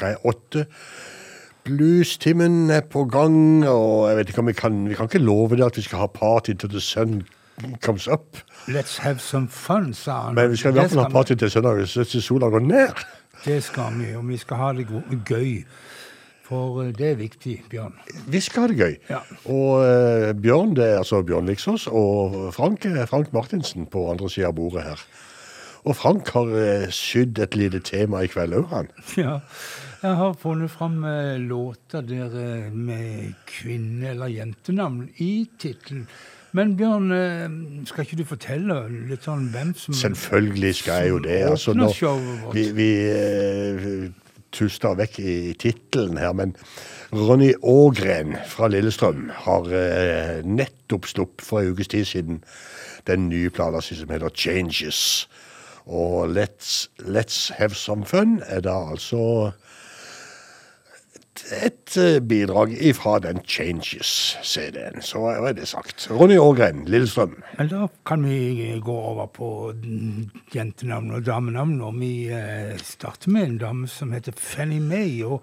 klokka er åtte. Bluestimen er på gang, og jeg vet ikke om vi kan, vi kan ikke love det at vi skal ha party til the sun comes up. Let's have some fun, sa han. Men vi skal i hvert fall ha party til søndag, til sola går ned. Det skal vi, og vi skal ha det gøy. For eh, det er viktig, Bjørn. Vi skal ha det gøy. Ja. Og uh, Bjørn det er altså Bjørn Liksås, og Frank er Frank Martinsen på andre sida av bordet her. Og Frank har uh, sydd et lite tema i kveld òg, han. Ja. Jeg har funnet fram eh, låter der eh, med kvinne- eller jentenavn i tittelen. Men Bjørn, eh, skal ikke du fortelle litt sånn hvem som Selvfølgelig skal jeg jo det. Altså, nå, vi vi uh, tuster vekk i tittelen her, men Ronny Ågren fra Lillestrøm har uh, nettopp sluppet for en ukes tid siden den nye plata si som heter Changes. Og Let's, Let's Have Some Fun er da altså et eh, bidrag ifra den Changes-CD-en. Så er det sagt. Ronny Ågren, Lillestrøm. Men da kan vi gå over på jentenavn og damenavn. Og vi eh, starter med en dame som heter Fanny May. Og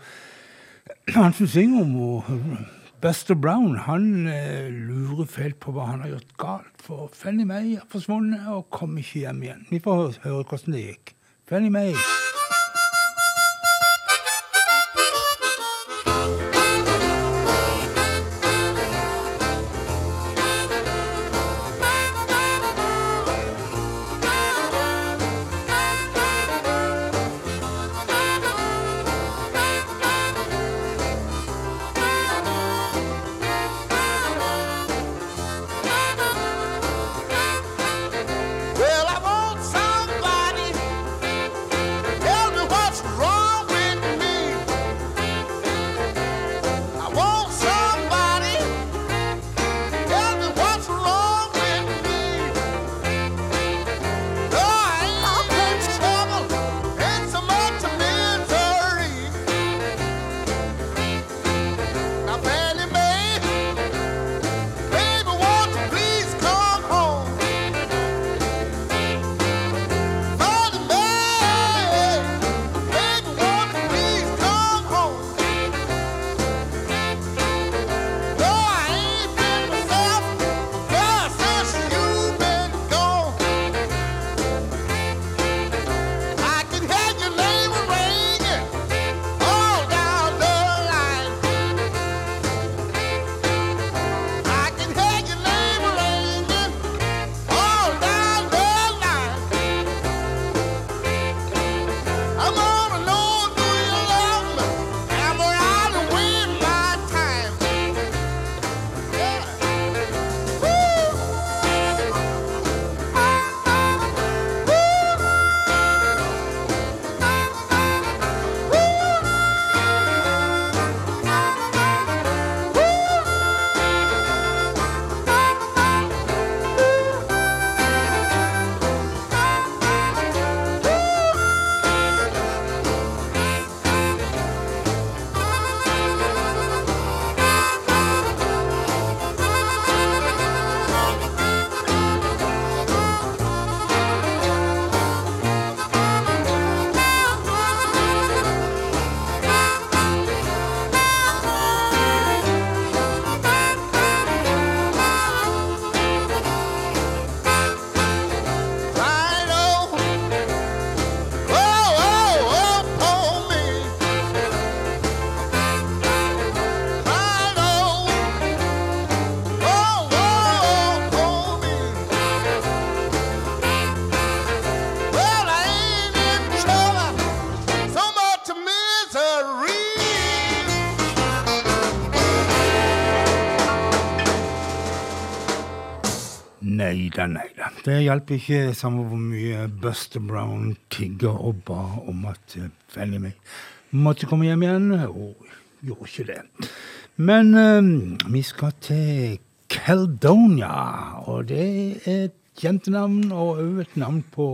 han som synger om henne, Buster Brown, han eh, lurer fælt på hva han har gjort galt. For Fanny May har forsvunnet og kom ikke hjem igjen. Vi får høre hvordan det gikk. Fanny May. Nei er det. Det hjalp ikke samme hvor mye Buster Brown tigga og ba om at eh, Fanny Mae måtte komme hjem igjen, og gjorde ikke det. Men um, vi skal til Caledonia, og det er et jentenavn og òg et navn på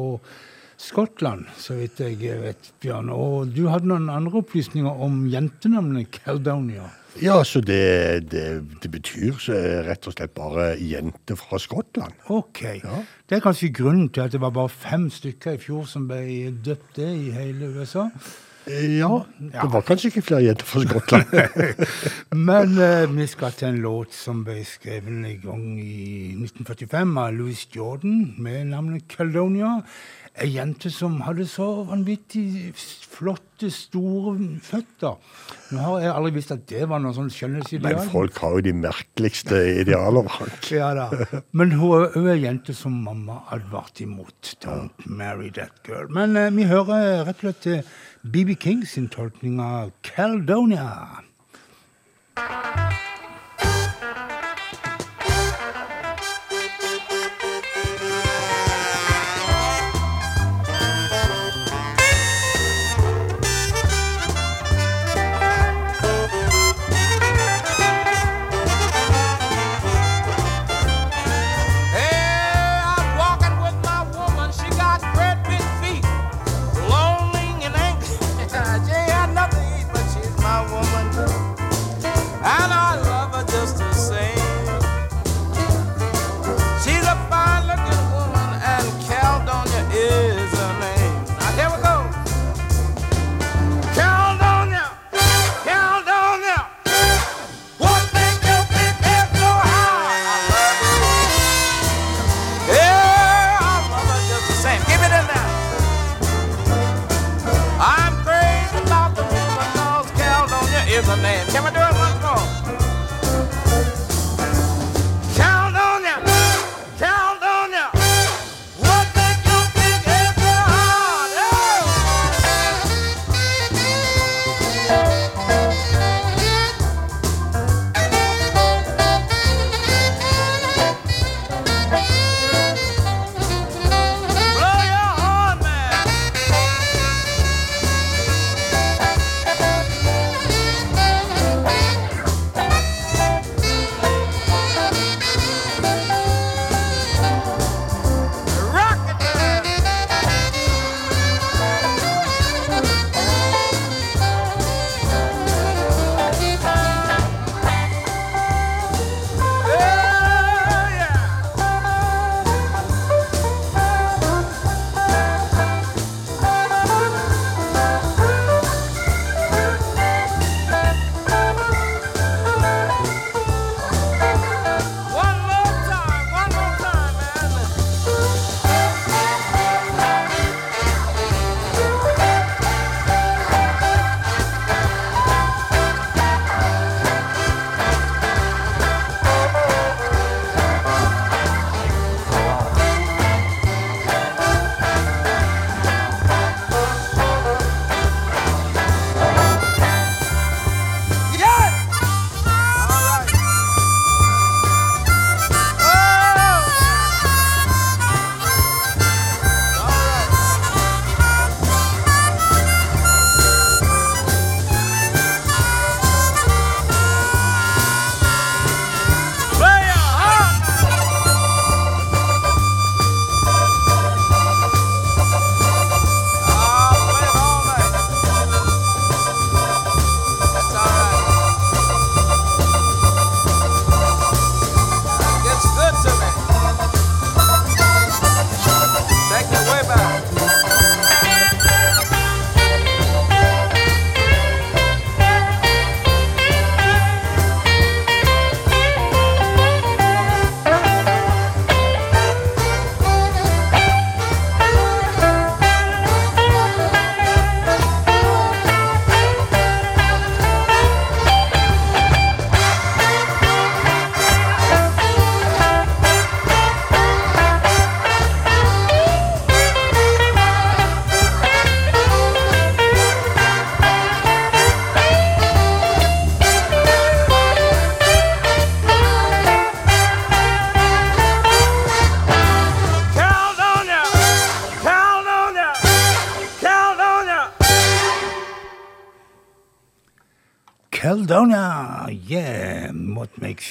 Skottland, så vidt jeg vet, Bjørn. Og du hadde noen andre opplysninger om jentenavnet Caledonia. Ja, så det, det, det betyr så rett og slett bare jente fra Skottland. Ok. Ja. Det er kanskje grunnen til at det var bare fem stykker i fjor som ble døpt det i hele USA. Eh, Ja, det var kanskje ikke flere jenter fra Skottland. Men eh, vi skal til en låt som ble skrevet en gang i 1945 av Louis Jordan med navnet Caledonia. Ei jente som hadde så vanvittig flotte, store føtter. Nå har jeg aldri visst at det var noe sånn Men folk har jo de merkeligste idealer. Frank. Ja da. Men hun er ei jente som mamma advarte imot. Don't marry that girl. Men eh, vi hører rett og slett til BB King sin tolkning av Caledonia.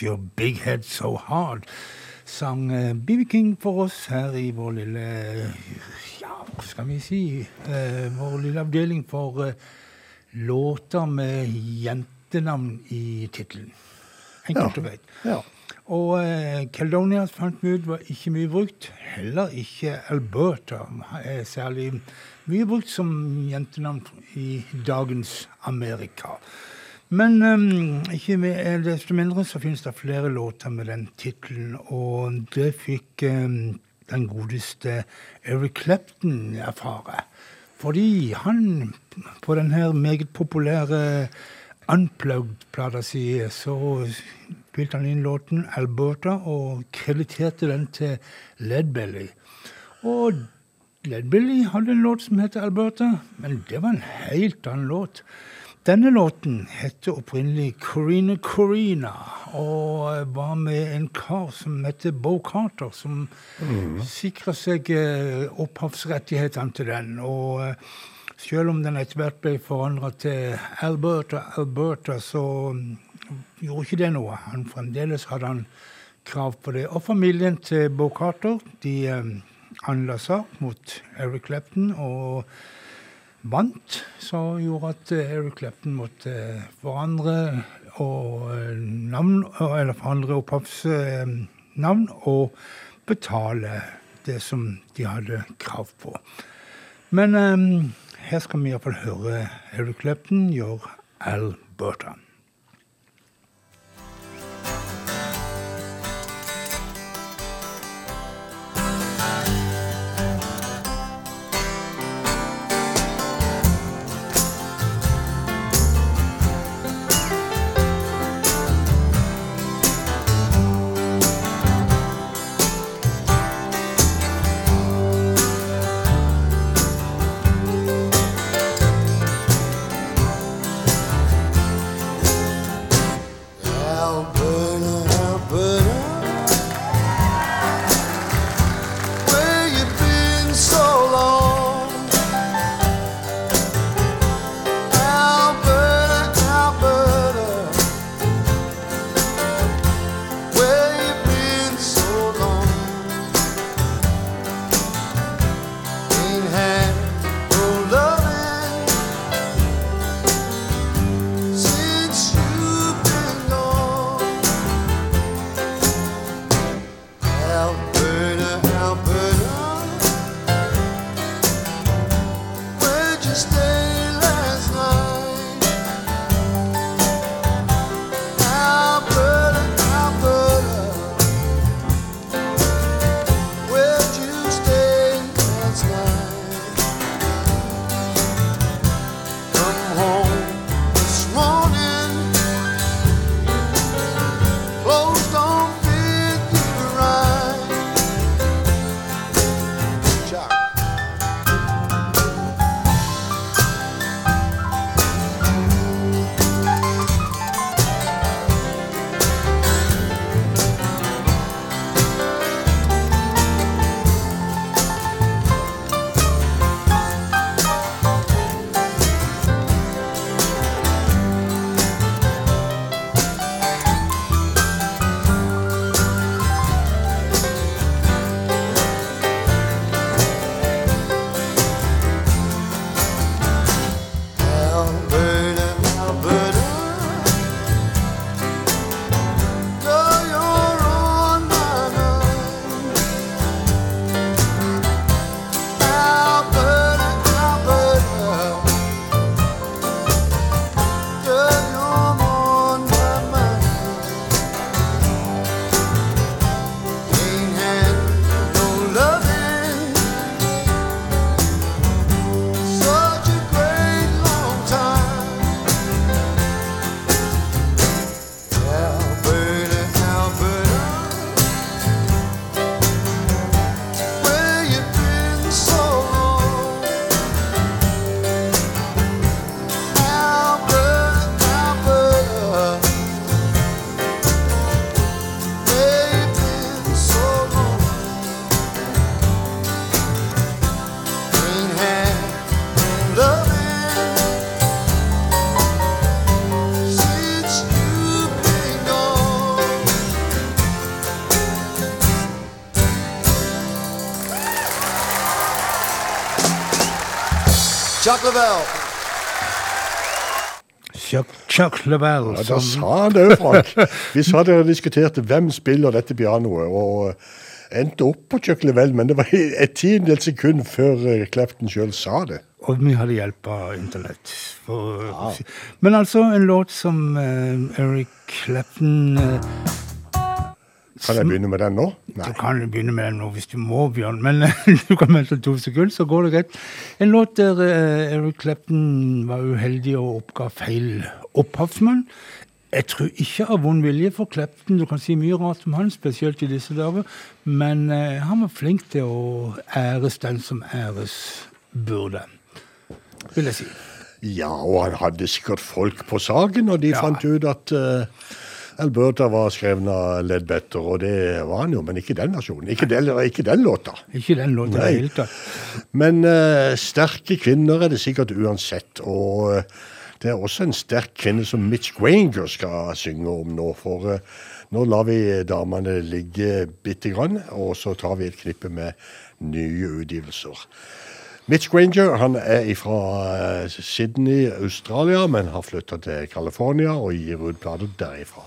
Your big head so hard? Sang BB King for oss her i vår lille Ja, hva skal vi si? eh, vår lille avdeling for eh, låter med jentenavn i tittelen. Enkelt og greit. Ja. Og Caledonia fant vi ut var ikke mye brukt. Heller ikke Alberta er særlig mye brukt som jentenavn i dagens Amerika. Men um, ikke med, desto mindre så finnes det flere låter med den tittelen, og det fikk um, den godeste Eric Clapton erfare. Fordi han, på den her meget populære Unplugged-plata si, så spilte han inn låten Alberta og krediterte den til Ledbelly. Og Ledbelly hadde en låt som heter Alberta, men det var en helt annen låt. Denne låten het opprinnelig Corina Corina, og var med en kar som heter Bo Carter, som mm. sikra seg eh, opphavsrettighetene til den. Og eh, selv om den etter hvert ble forandra til Alberta, Alberta, så mm, gjorde ikke det noe. Han Fremdeles hadde han krav på det. Og familien til Bo Carter de eh, anla sak mot Eric Clapton. og vant, som gjorde at eh, Eric Clapton måtte eh, forandre og eh, navn, eller forandre opphavsnavn og betale det som de hadde krav på. Men um, her skal vi iallfall høre Eric Clapton gjøre Alberta. Chuck Lavelle. Chuck, Chuck Lavelle, Ja, da som sa han det, Frank. Vi sa dere diskuterte hvem spiller dette pianoet, og endte opp på Chuck Lavelle, men det var et tiendedels sekund før eh, Clapton sjøl sa det. Og vi hadde hjelp av internett. For, Men altså, en låt som uh, Eric Clapton eh, Kan jeg begynne med den nå? Du kan begynne med den nå hvis du må, Bjørn, men du kan vente to sekunder, så går det greit. En låt der uh, Eric Clapton var uheldig og oppga feil opphavsmann. Jeg tror ikke av vond vilje for Clapton, du kan si mye rart om han, spesielt i disse dager, men uh, han var flink til å æres den som æres burde, vil jeg si. Ja, og han hadde sikkert folk på saken, og de Ja. fant ut at eh, Alberta var skrevet av Ledbetter, og det var han jo, men ikke den versjonen. Ikke den, ikke den låta. Ikke den låta i det hele tatt. Men uh, sterke kvinner er det sikkert uansett. Og uh, det er også en sterk kvinne som Mitch Granger skal synge om nå. For uh, nå lar vi damene ligge bitte grann, og så tar vi et knippe med nye utgivelser. Mitch Granger han er fra Sydney, Australia, men har flytta til California og gir ut plater derifra.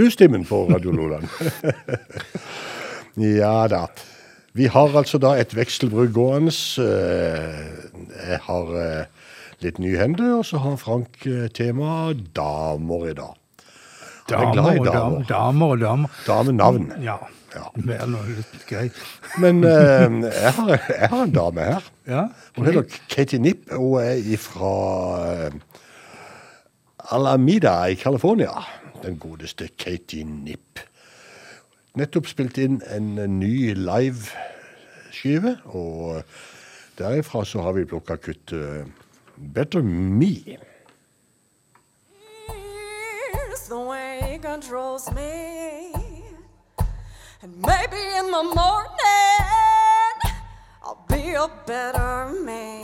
bluestimmen på Radio Loland. ja da. Vi har altså da et vekselbruk gående. Eh, Jeg har eh, litt nye hender, og så har Frank eh, tema damer i dag. Damer, er glad Damer i damer, og damer. Damenavn. Ja. Ja. Men eh, jeg, har, jeg har en dame her. Ja. Hun heter Katie Nipp. Hun er fra Alameda i California. Den godeste Katie Nipp. Nettopp spilt inn en ny liveskive, og derifra så har vi plukka kuttet Better Me. The way he controls me. And maybe in the morning, I'll be a better me.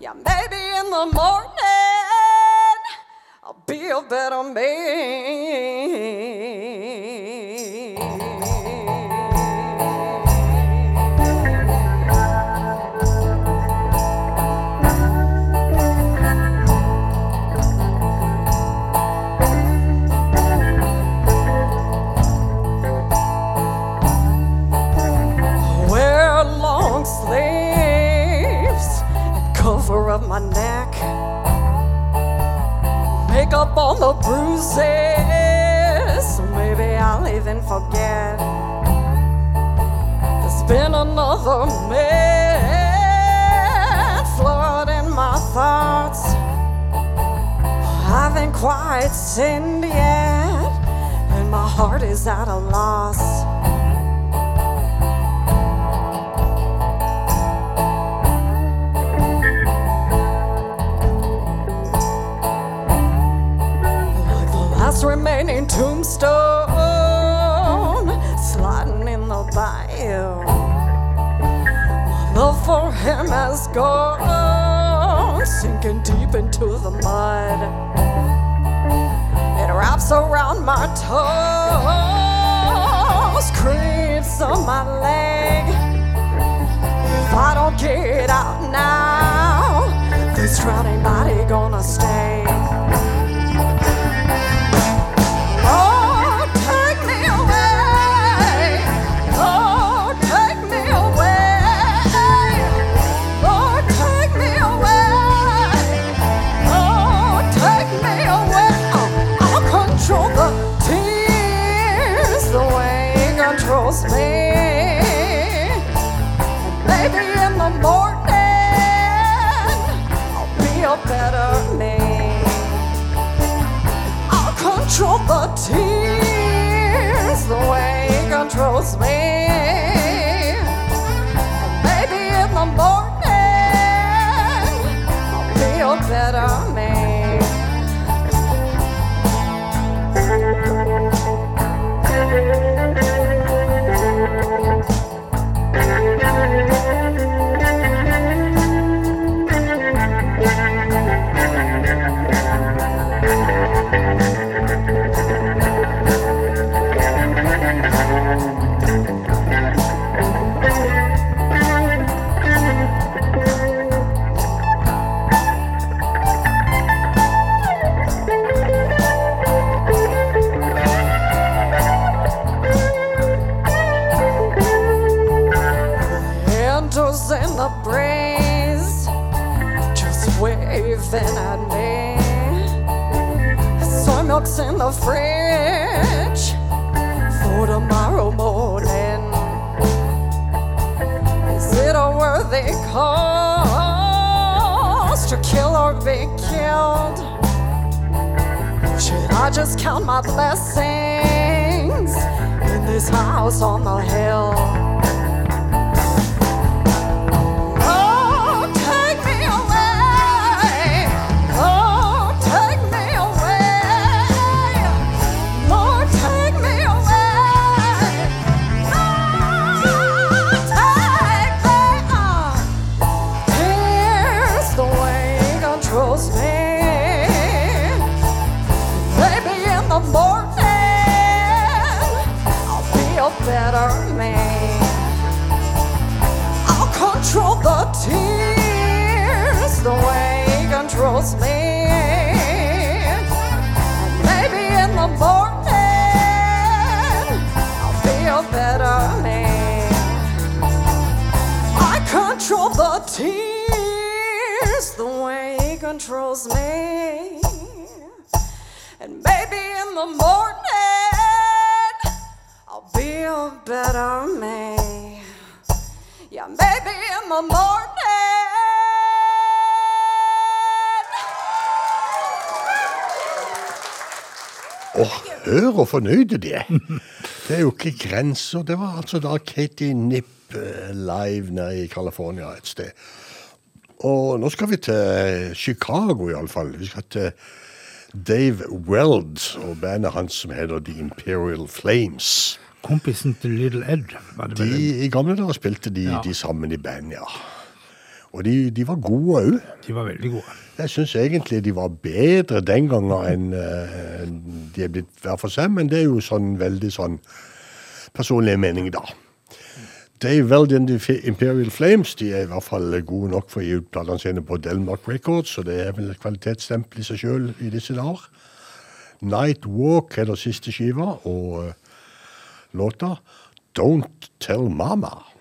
Yeah, maybe in the morning, be a better me. Wear long sleeves and cover up my neck. Up all the bruises, so maybe I'll even forget. There's been another man flooding my thoughts. I haven't quite sinned yet, and my heart is at a loss. Remaining tombstone sliding in the bayou. Love for him has gone sinking deep into the mud. It wraps around my toes, creeps on my leg. If I don't get out now, this drowning body gonna stay. Control the tears the way he controls me. And maybe in the morning, I'll be a better me. Angels In the fridge for tomorrow morning. Is it a worthy cause to kill or be killed? Should I just count my blessings in this house on the hill? Control the tears the way he controls me. And maybe in the morning, I'll be a better man. I control the tears the way he controls me. And maybe in the morning, the morning. Åh, hør hvor fornøyde de er. Det er jo ikke grenser. Det var altså da Katie Nipp eh, live nede i California et sted. Og nå skal vi til Chicago iallfall. Vi skal til Dave Weld og bandet hans som heter The Imperial Flames. Kompisen til Little Ed, var det vel? De, I gamle dager spilte de, Ja. de sammen i band, ja. Og de, de var gode òg. De var veldig gode. Jeg syns egentlig de var bedre den gangen enn uh, de er blitt hver for seg, men det er jo sånn veldig sånn personlig mening, da. The Fi- Imperial Flames de er i hvert fall gode nok for å gi ut platene sine på Delmark Records, så det er vel et kvalitetsstempel i seg sjøl i disse dager. Night Walk er det siste skiva, og uh, låta Don't Tell Mama.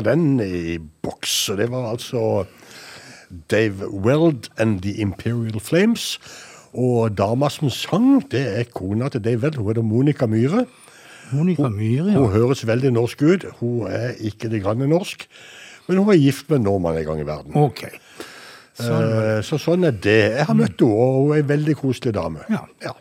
Var den i boks. Og det var altså Dave Weld and The Imperial Flames. Og dama som sang, det er kona til Dave Weld. Hun heter Monica Myhre. Monica Myhre, Hun ja. høres veldig norsk ut. Hun er ikke det grann norsk. Men hun er gift med en nordmann en gang i verden. Ok. Sånn. Eh, Så sånn er det. Jeg har møtt henne, og hun er en veldig koselig dame. Ja. Ja.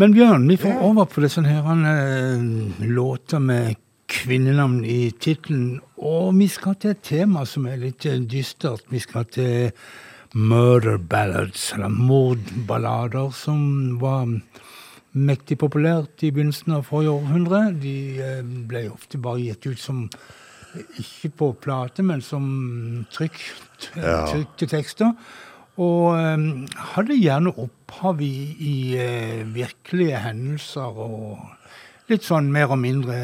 Men Bjørn, vi får over på det sånne her eh, låter med kvinnenavn i tittelen. Og vi skal til et tema som er litt eh, dystert. Vi skal til murder ballads, eller mordballader, som var mektig populært i begynnelsen av forrige århundre. De eh, ble ofte bare gitt ut som ikke på plate, men som trykt, trykte tekster. Og um, hadde gjerne opphav i, i uh, virkelige hendelser og litt sånn mer og mindre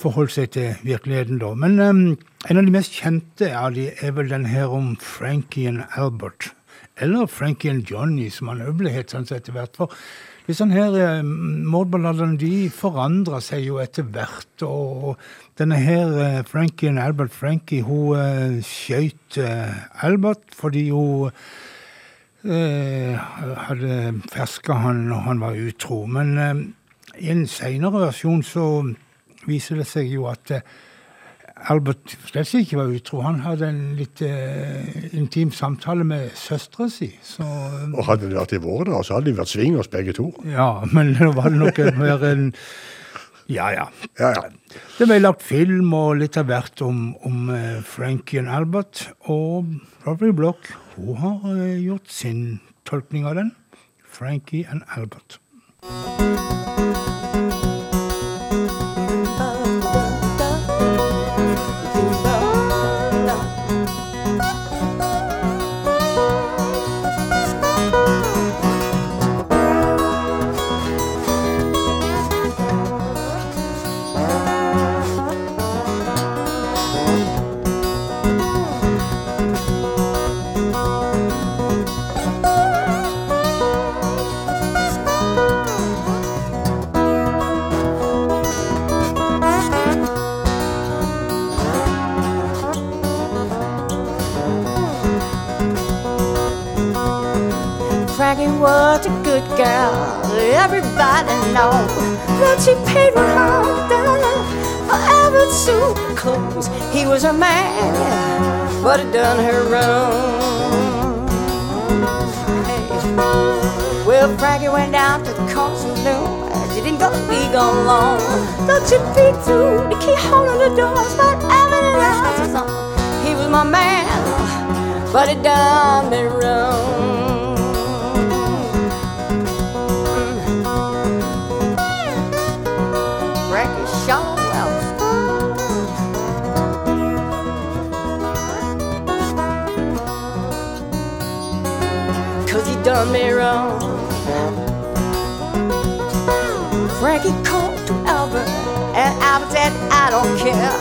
forholdt seg til virkeligheten da. Men um, en av de mest kjente av de er vel den her om Frankie and Albert. Eller Frankie and Johnny, som han òg ble het sånn etter hvert. For disse her eh, mordballadene de forandra seg jo etter hvert. Og denne her eh, Frankie and Albert Frankie, hun eh, skjøt eh, Albert fordi hun hadde ferska han når han var utro. Men eh, i en seinere versjon så viser det seg jo at eh, Albert slett ikke var utro. Han hadde en litt eh, intim samtale med søstera si. Så Og hadde det vært i våre dager, så hadde de vært swingers begge to. ja, men nå var det nok mer en Ja, ja. Ja, ja. Det ble lagt film og litt av hvert om, om eh, Frankie og Albert. Og Robert Block hun har eh, gjort sin tolkning av den. Frankie and Albert. Good girl, everybody know. that she paid one hundred dollars for Albert suit clothes. He was a man, but it done her wrong. Well, Frankie went down to the car saloon. She didn't go to be gone long. Don't you be through to keep holding the doors, but else was on. He was my man, but it done me wrong. Done me wrong. Frankie called to Albert, and Albert said, I don't care.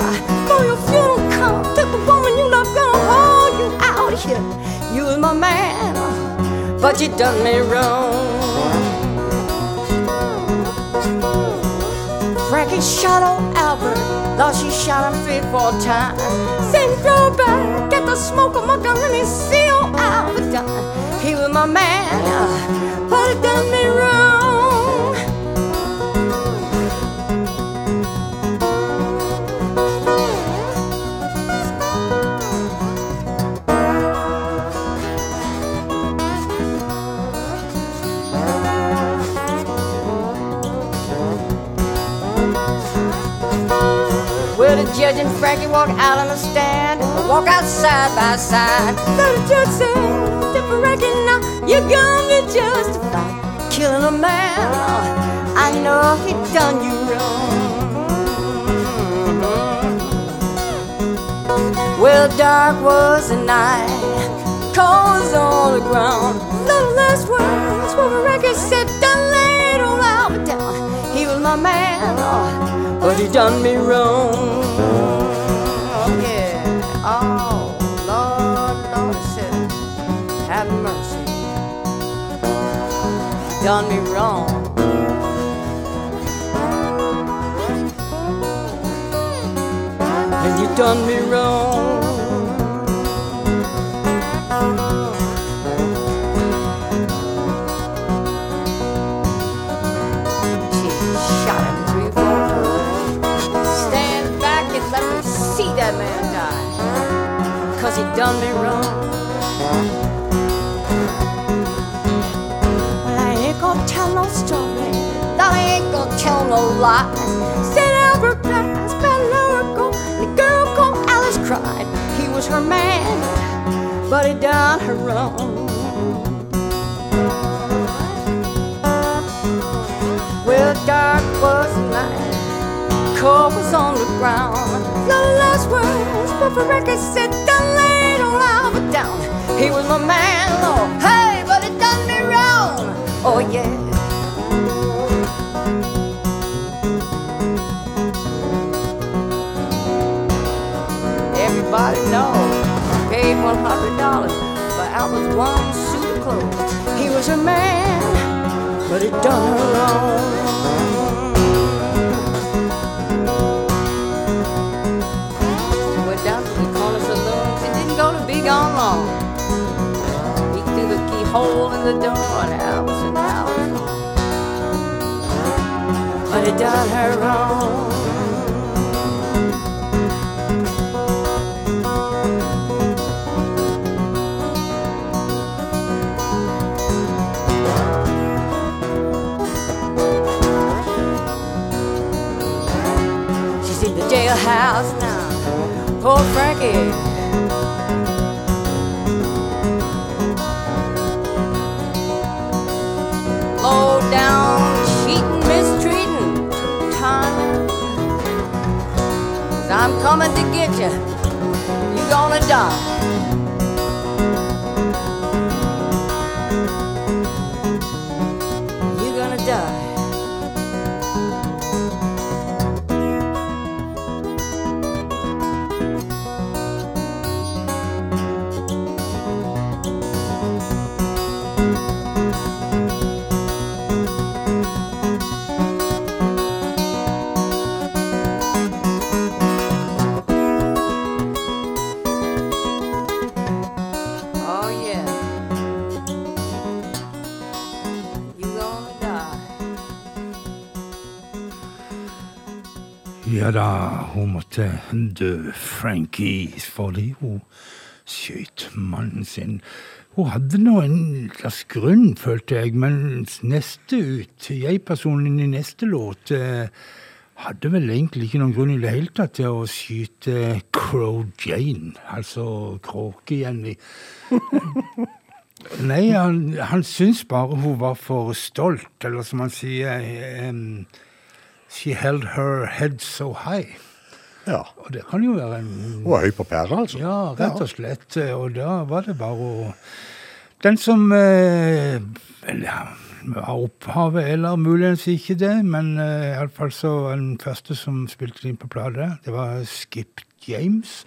For your funeral come, take the woman you love, gonna haul you out of here. You was my man, but you done me wrong. Frankie shot old Albert, thought she shot him three, four times. Throw back, get the smoke of my gun, and he see old Albert done. He was my man, but it done me wrong. Well, the judge and Frankie walk out on the stand, walk out side by side. The judge said, Frankie, you're gonna be justified. Killing a man, I know he done you wrong. Well, dark was the night, cold on the ground. The last words were Frankie said, done laid on Albert down. He was my man, but he done me wrong. Done me wrong. And you done me wrong. She shot him three, four times. Stand back and let me see that man die. Cause he done me wrong. Ain't gonna tell no lies. Said Albert passed by Lyrical. The girl called Alice cried. He was her man, but he done her wrong. Well, dark was the night. Cold was on the ground. The last words, but the record said, "Done laid all Albert down." He was my man, Lord. Hey, but it done me wrong. Oh yeah. Knows. Paid one hundred dollars for Albert's one suit of clothes. He was a man, but it done her wrong. Went down to the corner saloon. She didn't go to be gone long. He threw the keyhole in the door and and Alice. But it done her wrong. Jailhouse now. Poor Frankie. Low down, cheating, mistreating, two-time. I'm coming to get you. You're gonna die. Ja da, hun måtte dø, Frankie, fordi hun skjøt mannen sin. Hun hadde nå en slags grunn, følte jeg, men neste ut, jeg-personen i neste låt, eh, hadde vel egentlig ikke noen grunn i det hele tatt til å skyte Crow Jane, altså Kråke-Jenny. Nei, han, han syntes bare hun var for stolt, eller som han sier em, She held her head so high. Ja. Og det kan jo være en Hun var høy på pæra, altså. Ja, rett og slett. Og da var det bare å Den som eh, ja, har opphavet, eller muligens ikke det, men eh, iallfall så var den første som spilte inn på plate, det var Skip James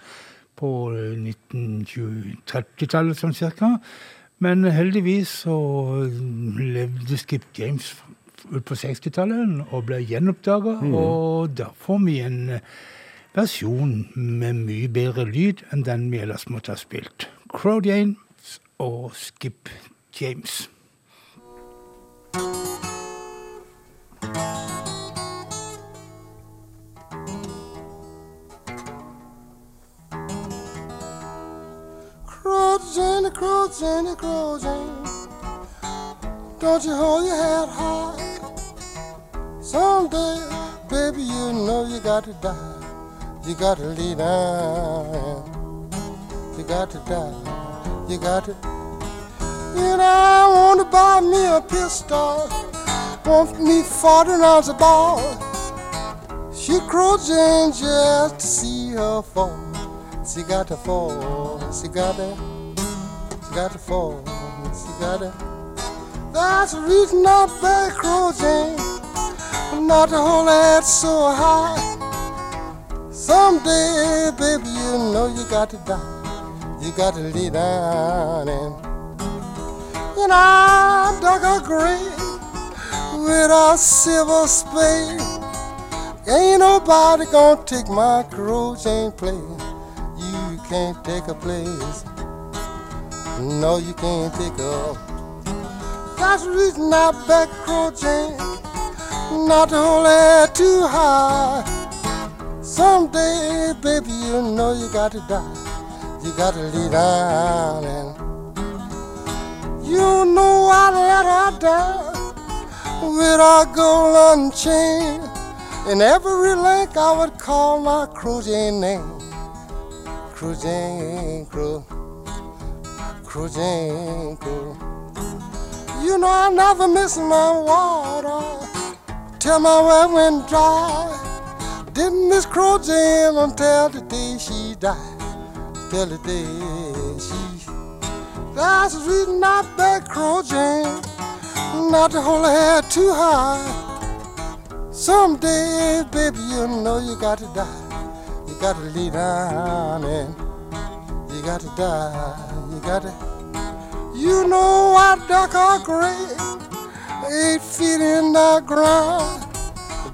på eh, 1930-tallet sånn cirka. Men heldigvis så levde Skip James på 60-tallet og ble gjenoppdaga, og da får vi en eh, versjon med mye bedre lyd enn den vi ellers måtte ha spilt. Crow James og Skip James. Crow Jenny, Crow Jenny. Don't you hold your head high. Someday, baby, you know you got to die. You got to lay down. You got to die. You got to. And I want to buy me a pistol. Want me 40 rounds of ball. She crows in just to see her fall. She got to fall. She got to. She got to fall. She got to. That's the reason I beg Crow Jane not to hold head so high. Someday, baby, you know you got to die. You got to lay down and and I dug a grave with a silver spade. Ain't nobody gonna take my crow chain place. You can't take a place. No, you can't take a. That's the reason I back crow chain. Not only too high. Someday, baby, you know you got to die. You got to lay down and you know I let her down with a golden chain. In every link I would call my cruising name. Cruising crew, cruising crew. You know I never miss my water till my well went dry. Didn't miss Crow Jam until the day she died. Till the day she. That's the reason I beg Crow Jam not to hold her head too high. Someday, baby, you know you got to die. You got to lay down and you got to die. You got to. You know I dug a grave eight feet in the ground.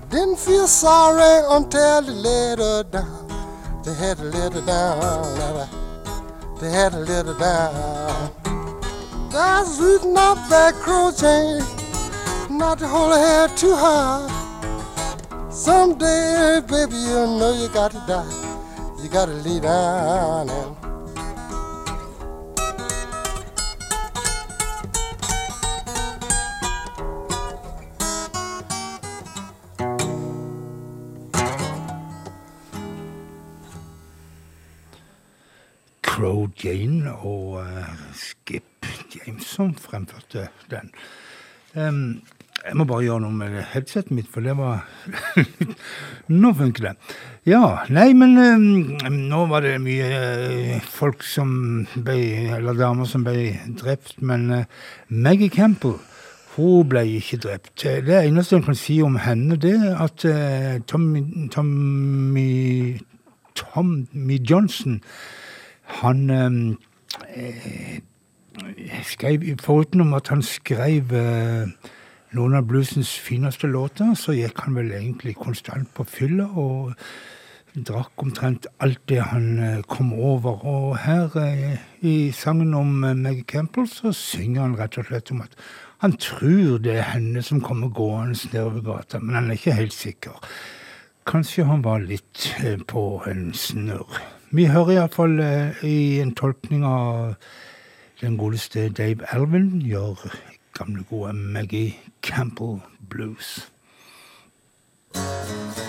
Didn't feel sorry until they let her down. They had to let her down. They had to let her down. That's the up that chain, not to hold her head too high. Someday, baby, you know you got to die. You got to lay down and. Jane og eh, Skip James som fremførte den. Um, jeg må bare gjøre noe med headsetet mitt, for det var Nå funker det. Ja, nei, men um, nå var det mye uh, folk som ble Eller damer som ble drept, men uh, Maggie Campbell hun ble ikke drept. Det eneste jeg kan si om henne, det er at uh, Tommy, Tommy, Tommy Johnson han eh, skrev Foruten om at han skrev eh, noen av bluesens fineste låter, så gikk han vel egentlig konstant på fylla og drakk omtrent alt det han eh, kom over. Og her eh, i sangen om eh, Maggie Campbell så synger han rett og slett om at han tror det er henne som kommer gående nedover gata, men han er ikke helt sikker. Kanskje han var litt eh, på en snurr. Vi hører iallfall eh, i en tolkning av den godeste Dave Alvin gjør gamle, gode Maggie Campbell Blues. Well,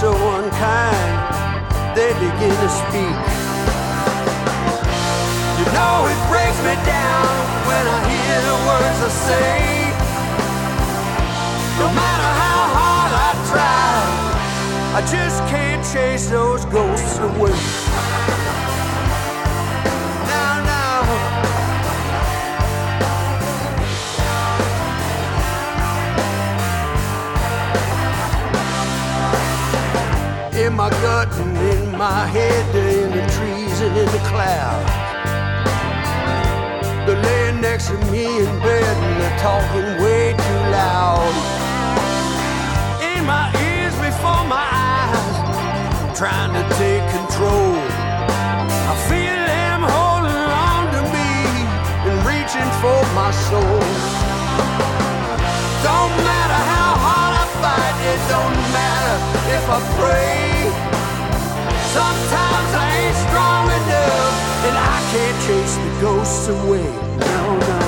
so unkind, they begin to speak. You know it breaks me down when I hear the words I say. No matter how hard I try, I just can't chase those ghosts away. My gut and in my head, they're in the trees and in the clouds. They're laying next to me in bed and they're talking way too loud. In my ears before my eyes, trying to take control. I feel them holding on to me and reaching for my soul. Don't matter how hard I fight, it don't matter if I pray. Sometimes I ain't strong enough and I can't chase the ghosts away. No, no.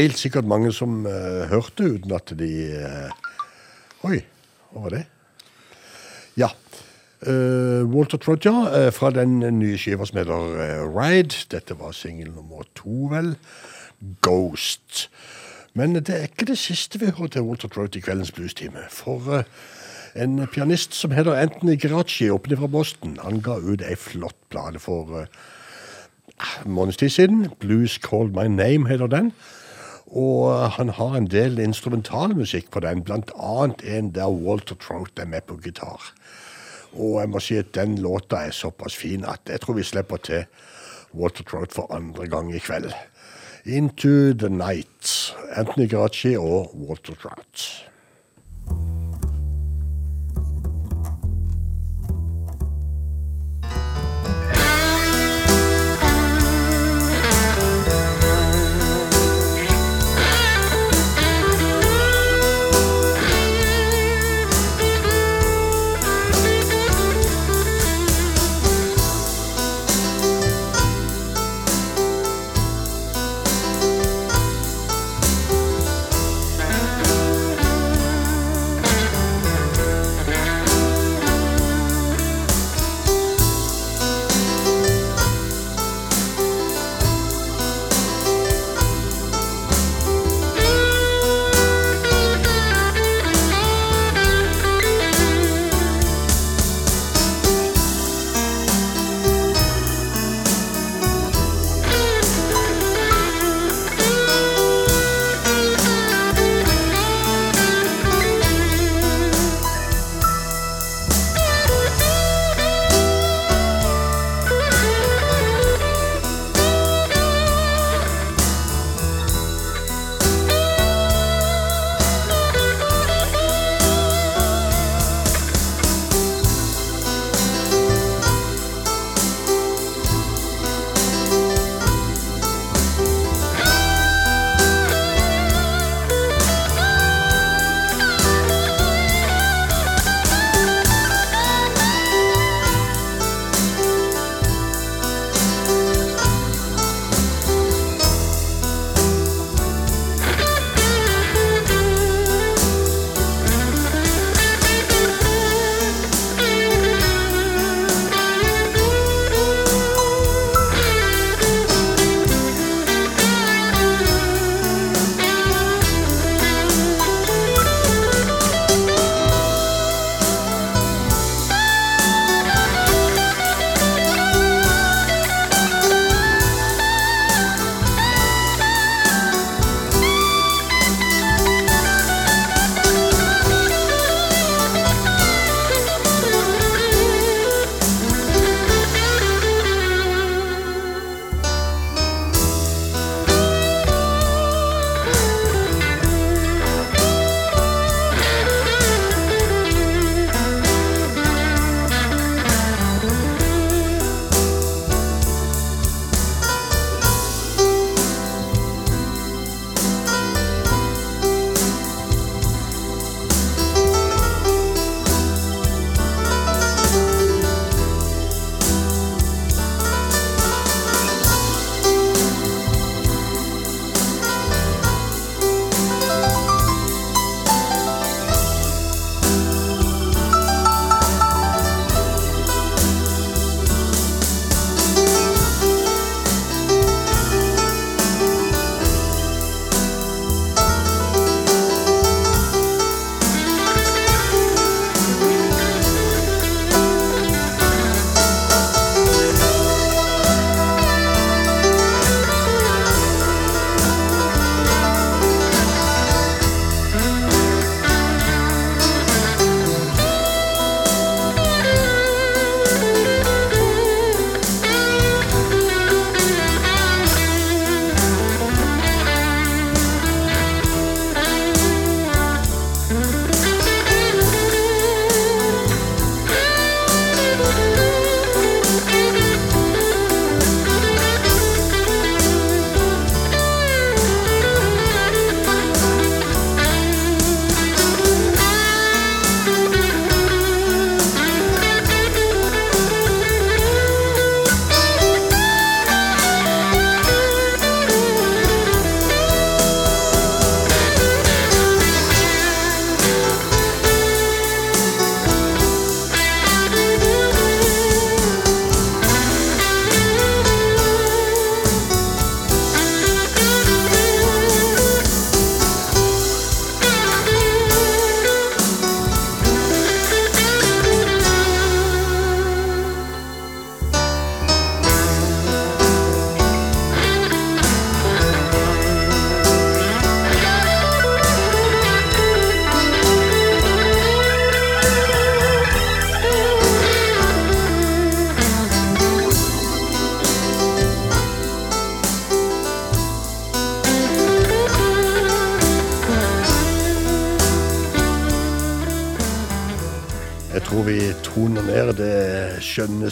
Helt sikkert mange som uh, hørte uten at de uh, Oi, hva var det? Ja. Uh, Walter eh, fra den nye skiva som heter Ride. Dette var singel nummer to, vel. Ghost. Men det er ikke det siste vi hører til Walter Trout i kveldens bluestime. For en pianist som heter Anthony Geraci, oppe fra Boston, han ga ut ei flott plate for en måneds tid siden. Blues Called My Name heter den. Og han har en del instrumentalmusikk på den, annet en der Walter Trout er med på gitar. Og jeg må si at den låta er såpass fin at jeg tror vi slipper til Walter Trout for andre gang i kveld. Into the Night. Anthony Gracci og Walter Trout.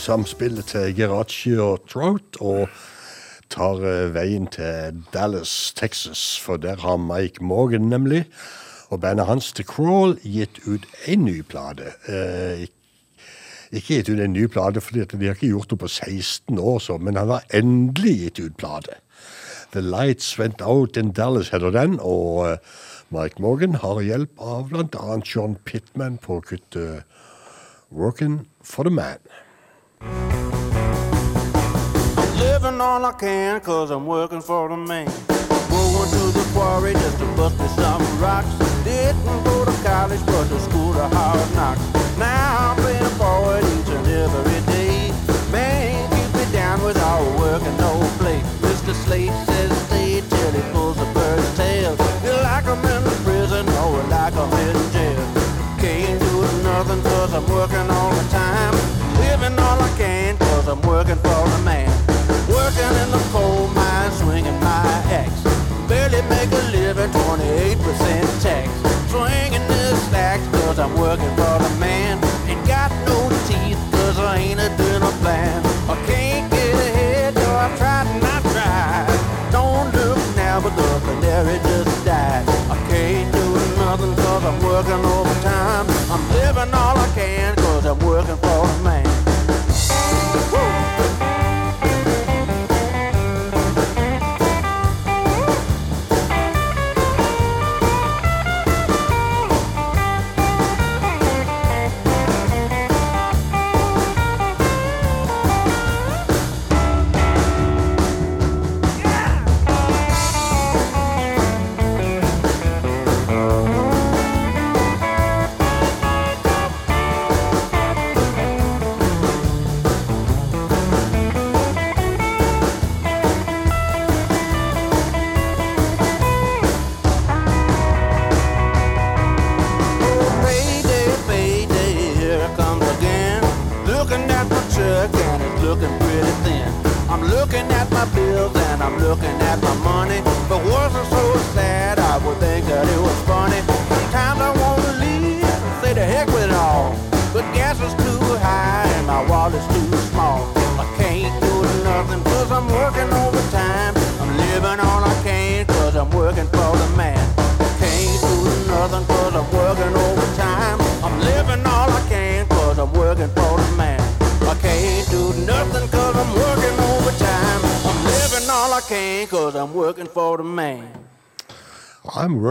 Samspillet til Geraci og Trout, og tar eh, veien til Dallas, Texas, for der har Mike Morgan nemlig, og bandet hans The Crawl gitt ut en ny plate. Eh, ikke gitt ut en ny plate, fordi de har ikke gjort det på 16 år, så, men han har endelig gitt ut plate. The Lights Went Out in Dallas heter den, og eh, Mike Morgan har hjelp av annet John Pittman på kuttet Working for the Man. Living all I can cause I'm working for the man. Going to the quarry just to bust me some rocks. Didn't go to college but to school to hard knocks. Now I'm playing forward each and every day. Man, keep me down without work and no play. Mr. Slate says stay till he pulls the bird's tail. You like him in the prison or like him in jail. Can't do nothing cause I'm working I'm working for the man. Working in the coal mine, swinging my axe. Barely make a living, 28% tax. Swinging the stacks cause I'm working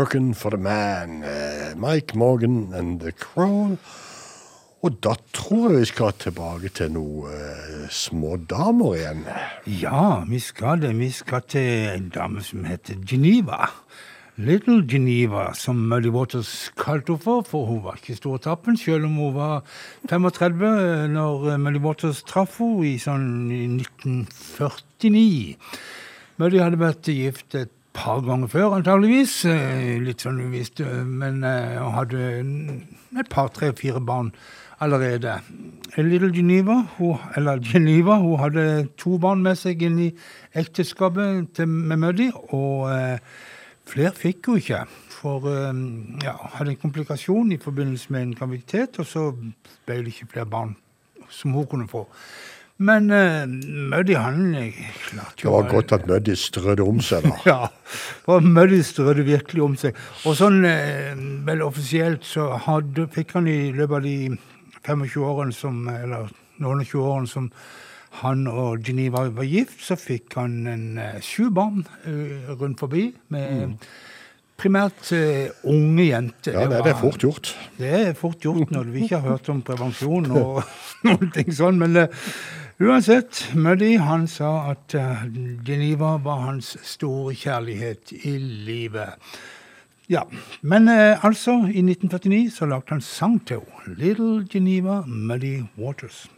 working for the man. eh, Mike Morgan and The Crow. Og da tror jeg vi skal tilbake til noe uh, små damer igjen. Ja, vi skal det. Vi skal til en dame som heter Geneva. Little Geneva, som Muddy Waters kalte henne for, for hun var ikke stor tappen, selv om hun var 35 når eh, Muddy Waters traff henne i sånn 1949. Muddy hadde vært gift et par ganger før, antageligvis. eh, Litt sånn uvisst, eh, men eh, hun hadde et par, tre, fire barn allerede. Little Geneva, hun, eller Geneva, hun hadde to barn med seg inn i ekteskapet til, med Muddy, og eh, flere fikk hun ikke. For eh, ja, hadde en komplikasjon i forbindelse med en graviditet, og så ble det ikke flere barn som hun kunne få. Men uh, Muddy, han klarte jo Det var godt at Muddy strødde om seg, da. ja, for Muddy strødde virkelig om seg. Og sånn uh, vel offisielt så hadde, fikk han i løpet av de 25 årene som, eller noen og 20 årene som han og Geneva var gift, så fikk han en uh, sju barn uh, rundt forbi med primært uh, unge jenter. Ja, det, var- det er fort gjort. det er fort gjort når vi ikke har hørt om prevensjon og noen ting sånn, men uh, uansett, Muddy han sa at uh, Geneva var hans store kjærlighet i livet. Ja, men eh, altså, i 1949 så lagde han sang til henne. Little Geneva Muddy Waters.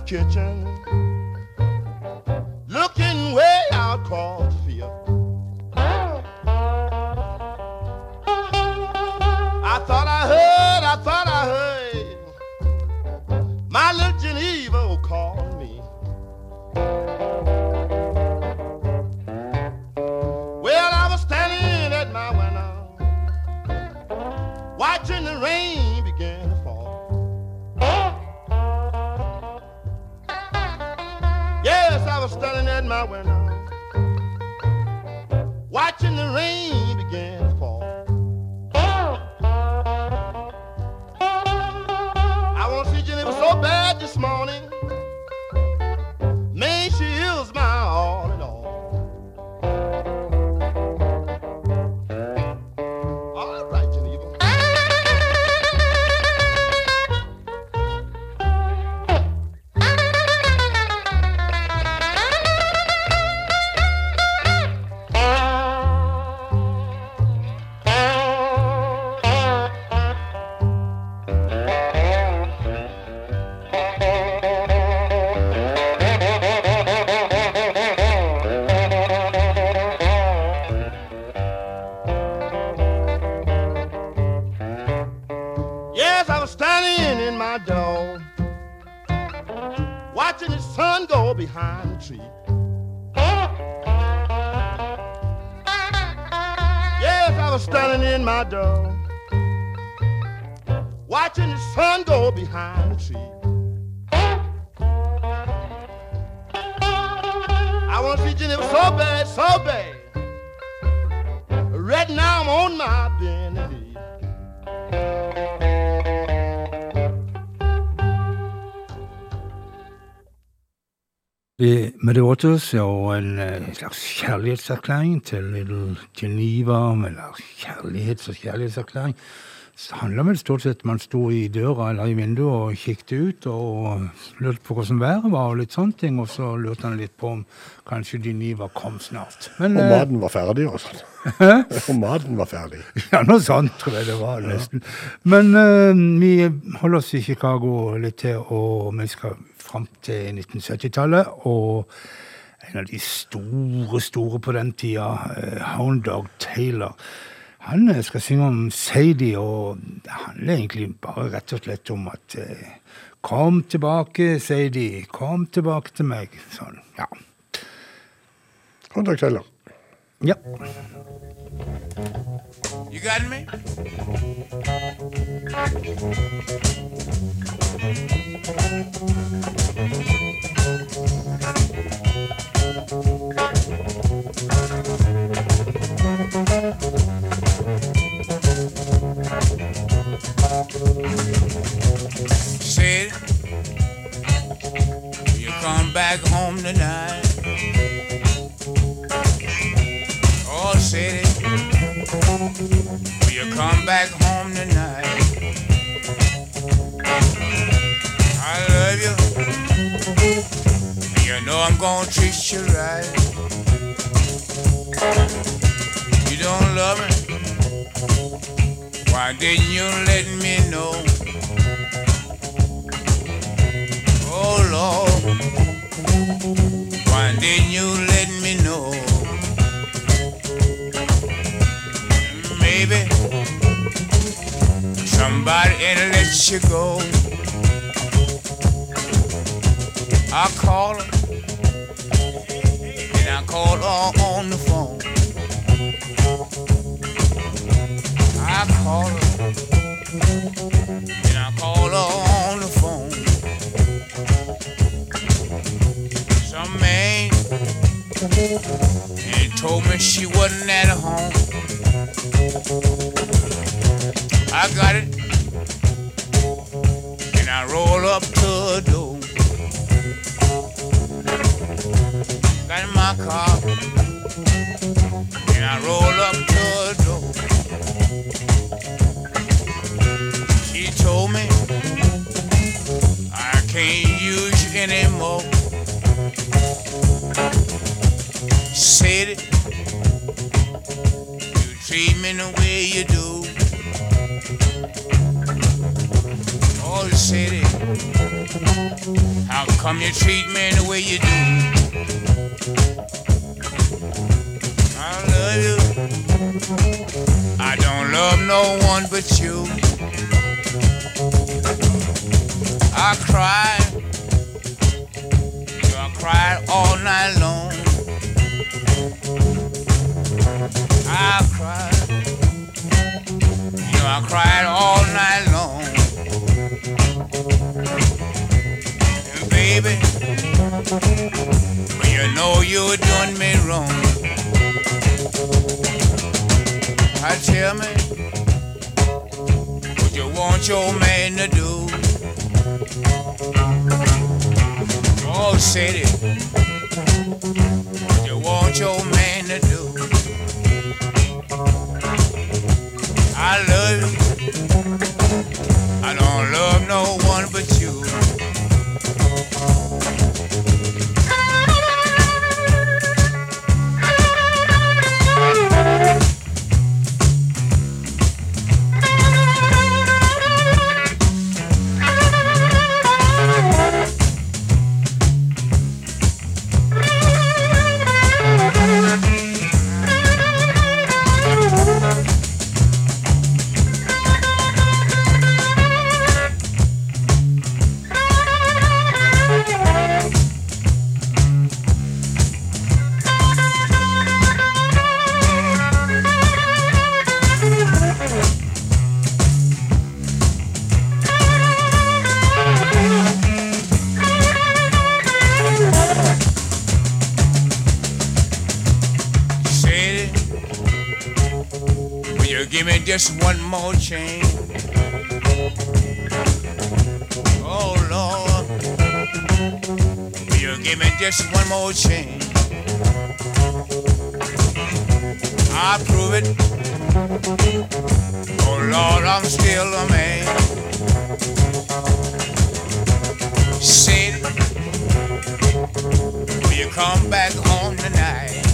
Kitchen, The Muddy Waters er jo en slags kjærlighetserklæring til Little Geneva, eller kjærlighets- og kjærlighetserklæring. Det handler vel stort sett man sto i døra eller i vinduet og kikket ut og lurte på hvordan været var og litt sånne ting, og så lurte han litt på om kanskje Geneva kom snart. Men, Og maten var ferdig og sånn. Og maten var ferdig. Ja, noe sånt tror jeg det var nesten. Men uh, vi holder oss i Chicago litt til, og vi skal fram til 1970-tallet. Og en av de store, store på den tida, uh, Hound Dog Taylor, han eh, skal synge om Sadie, og det handler egentlig bare rett og slett om at eh, Kom tilbake, Sadie. Kom tilbake til meg. Sånn, ja. Kontakt Taylor. Ja. You got me? Just one more chance? Oh Lord, will you give me just one more chance? I prove it. Oh Lord, I'm still a man. Said. Will you come back home tonight?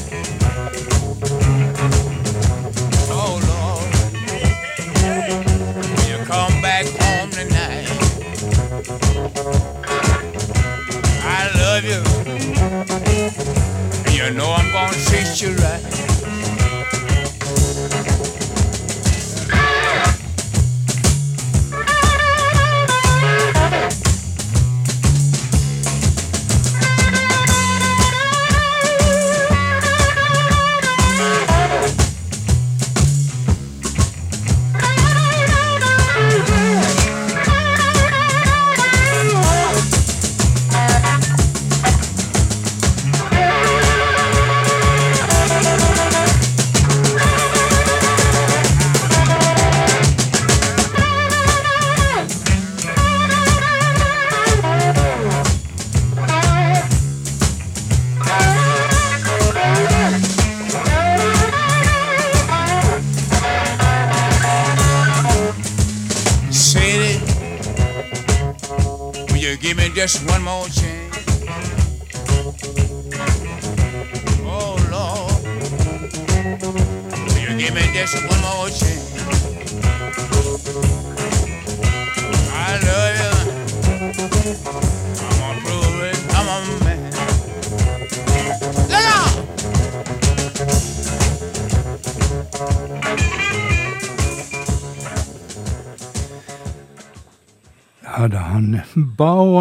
You know I'm gonna treat you right.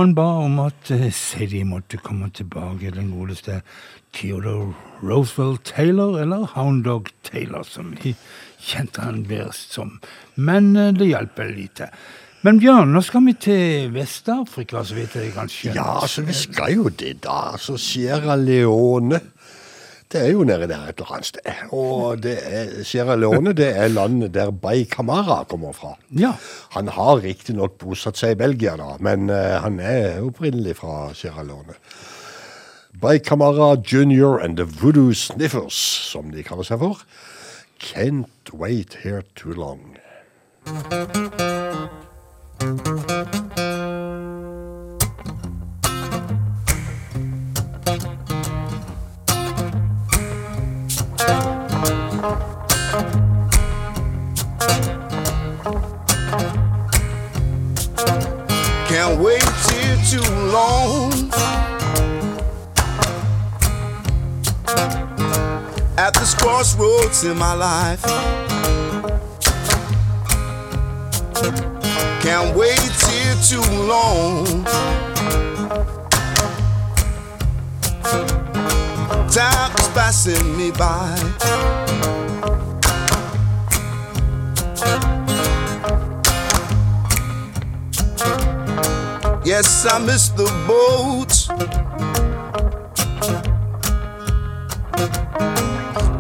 Han ba om at eh, Sadie måtte komme tilbake, den godeste Theodore Roosevelt Taylor, eller Hound Dog Taylor, som vi kjente han best som. Men eh, det hjalp vel lite. Men Bjørn, nå skal vi til Vest-Afrika, så vidt jeg kan skjønne. Ja, altså, vi skal jo det, da. Altså, Sierra Leone. Det er jo nede der et eller annet sted. Og det er, Sierra Leone det er landet der Bay Camara kommer fra. Ja. Han har riktignok bosatt seg i Belgia, da, men uh, han er opprinnelig fra Sierra Leone. Bay Camara Junior and the Voodoo Sniffers, som de kaller seg for. Can't wait here too long. Alone. At this crossroads in my life. Can't wait here too long. Time is passing me by. Yes, I miss the boat.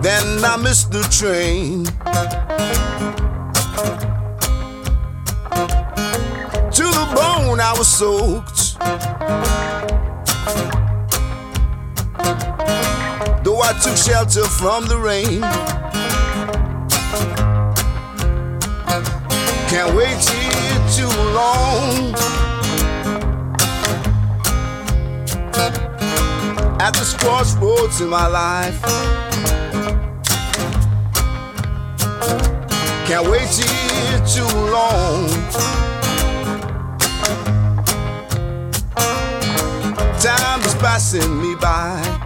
Then I miss the train. To the bone, I was soaked. Though I took shelter from the rain. Can't wait here too long. At this crossroads in my life. Can't wait here too long. Time is passing me by.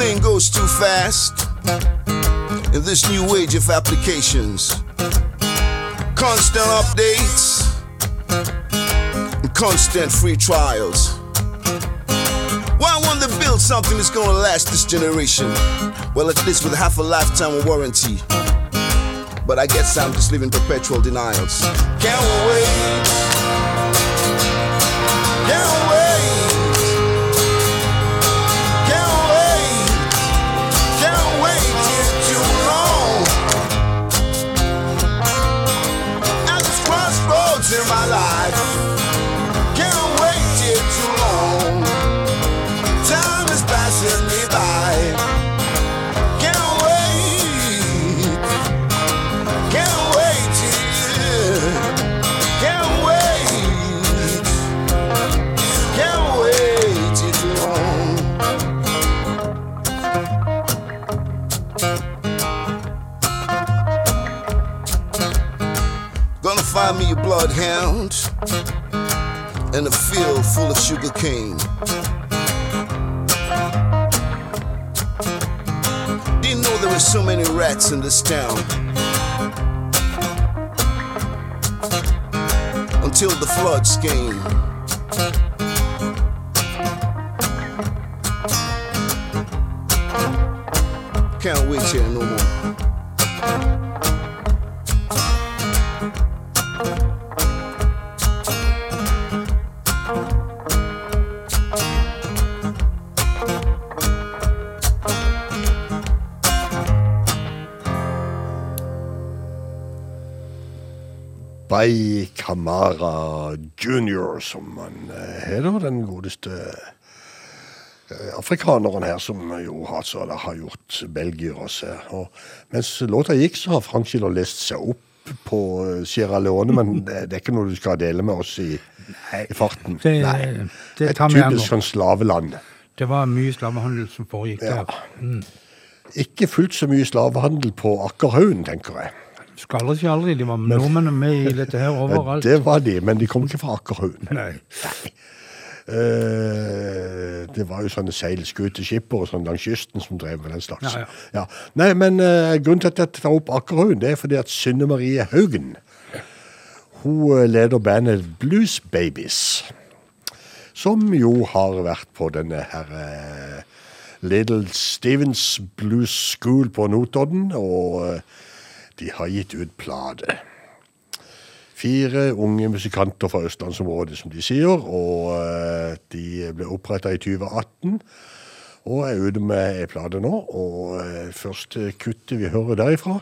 Everything goes too fast in this new age of applications. Constant updates and constant free trials. Why want to build something that's gonna last this generation? Well, at least with half a lifetime warranty. But I guess I'm just living perpetual denials. Can't wait. la la. Find me a bloodhound in a field full of sugar cane. Didn't know there were so many rats in this town. Until the floods came. Can't wait here no more. Bay Kamara Junior, som han eh, heter, den godeste eh, afrikaneren her, som jo altså, har gjort Belgier også. Og mens låta gikk, så har Frank Schiller lest seg opp på eh, Sierra Leone, men det, det er ikke noe du skal dele med oss i, i farten. Det- Nei. det Et typisk sånn slaveland. Det var mye slavehandel som foregikk Ja. der. Mm. Ikke fullt så mye slavehandel på Akkerhaugen, tenker jeg. Skal ikke aldri. De var nordmenn med i dette her Ja, overalt. det var de, men de kom ikke fra Akkerhaugen. Nei. Uh, det var jo sånne seilskuteskipper og sånn langs kysten som drev med den slags. Ja, ja. Nei, men uh, grunnen til at jeg tar opp Akkerhaugen, det er fordi at Synne Marie Haugen hun eh, leder bandet Blues Babies, som jo har vært på denne her Little Stevens Blues School på Notodden, og de har gitt ut plate. Fire unge musikanter fra østlandsområdet, som de sier, og eh, de ble oppretta i 2018. Og er ute med ei plate nå, og eh, første kuttet vi hører derifra,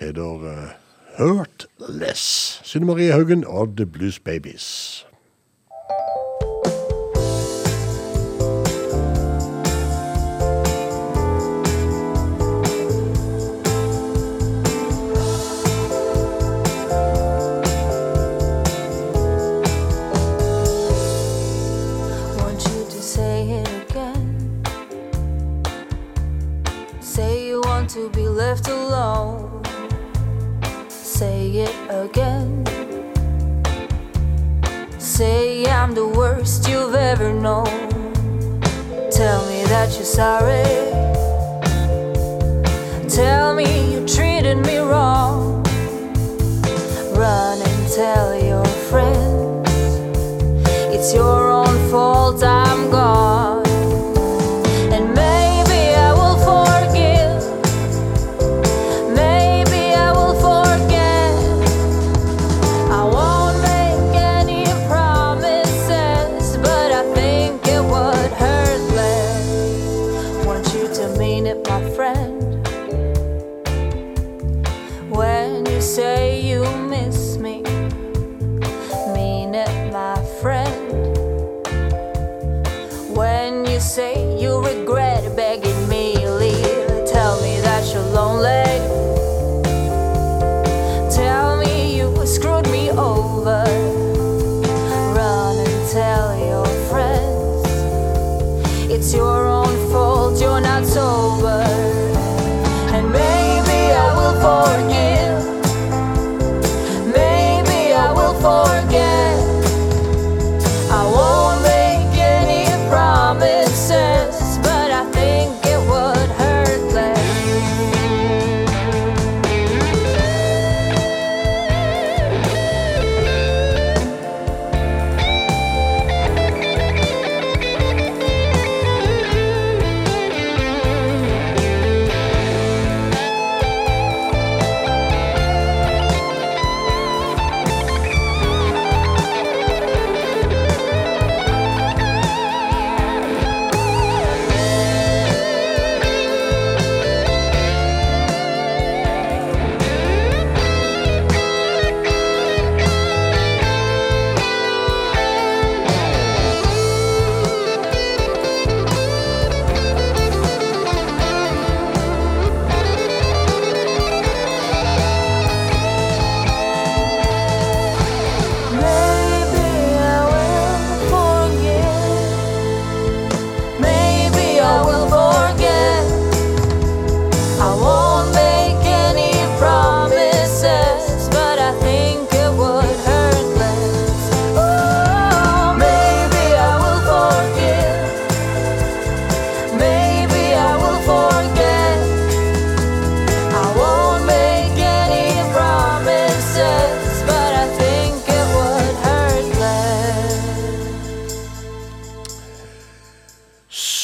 heter eh, Hurtless. Synne Marie Haugen og The Blues Babies. Left alone. Say it again. Say I'm the worst you've ever known. Tell me that you're sorry. Tell me you treated me wrong. Run and tell your friends it's your own fault I'm gone.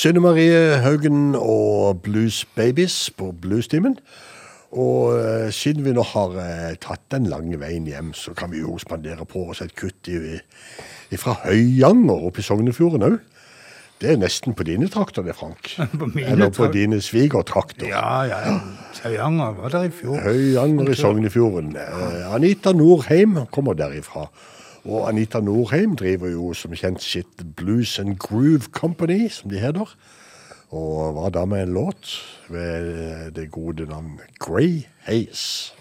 Synne Marie Haugen og Blues Babies på Bluestimen. Og eh, siden vi nå har eh, tatt den lange veien hjem, så kan vi jo spandere på oss et kutt i, i fra Høyanger oppe i Sognefjorden òg. Det er nesten på dine trakter det, Frank. På mine Eller på dine svigertrakter. Ja, ja. Høyanger var der i fjor. Høyanger i Sognefjorden. Eh, Anita Norheim kommer derifra. Og Anita Norheim driver jo som kjent sitt Blues and Groove Company, som de heter. Og var da med en låt ved det gode navn Grey Haze.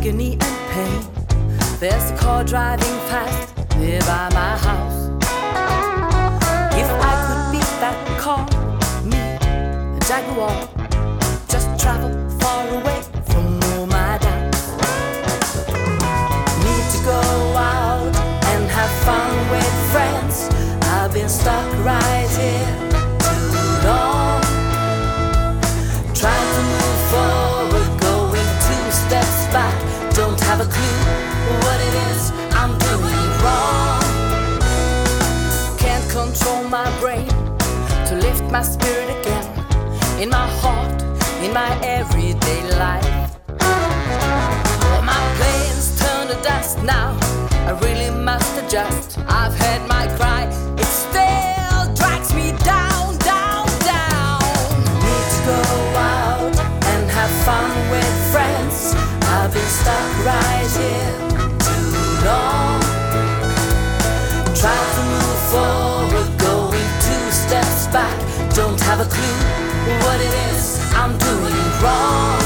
Agony and pain. There's a car driving fast nearby my house. If I could beat that car, me, a Jaguar, just travel far away my spirit again. In my heart, in my everyday life. Well, my plans turn to dust now. I really must adjust. I've had my cry. It still drags me down, down, down. Need to go out and have fun with friends. I've been stuck right here clue what it is I'm doing wrong.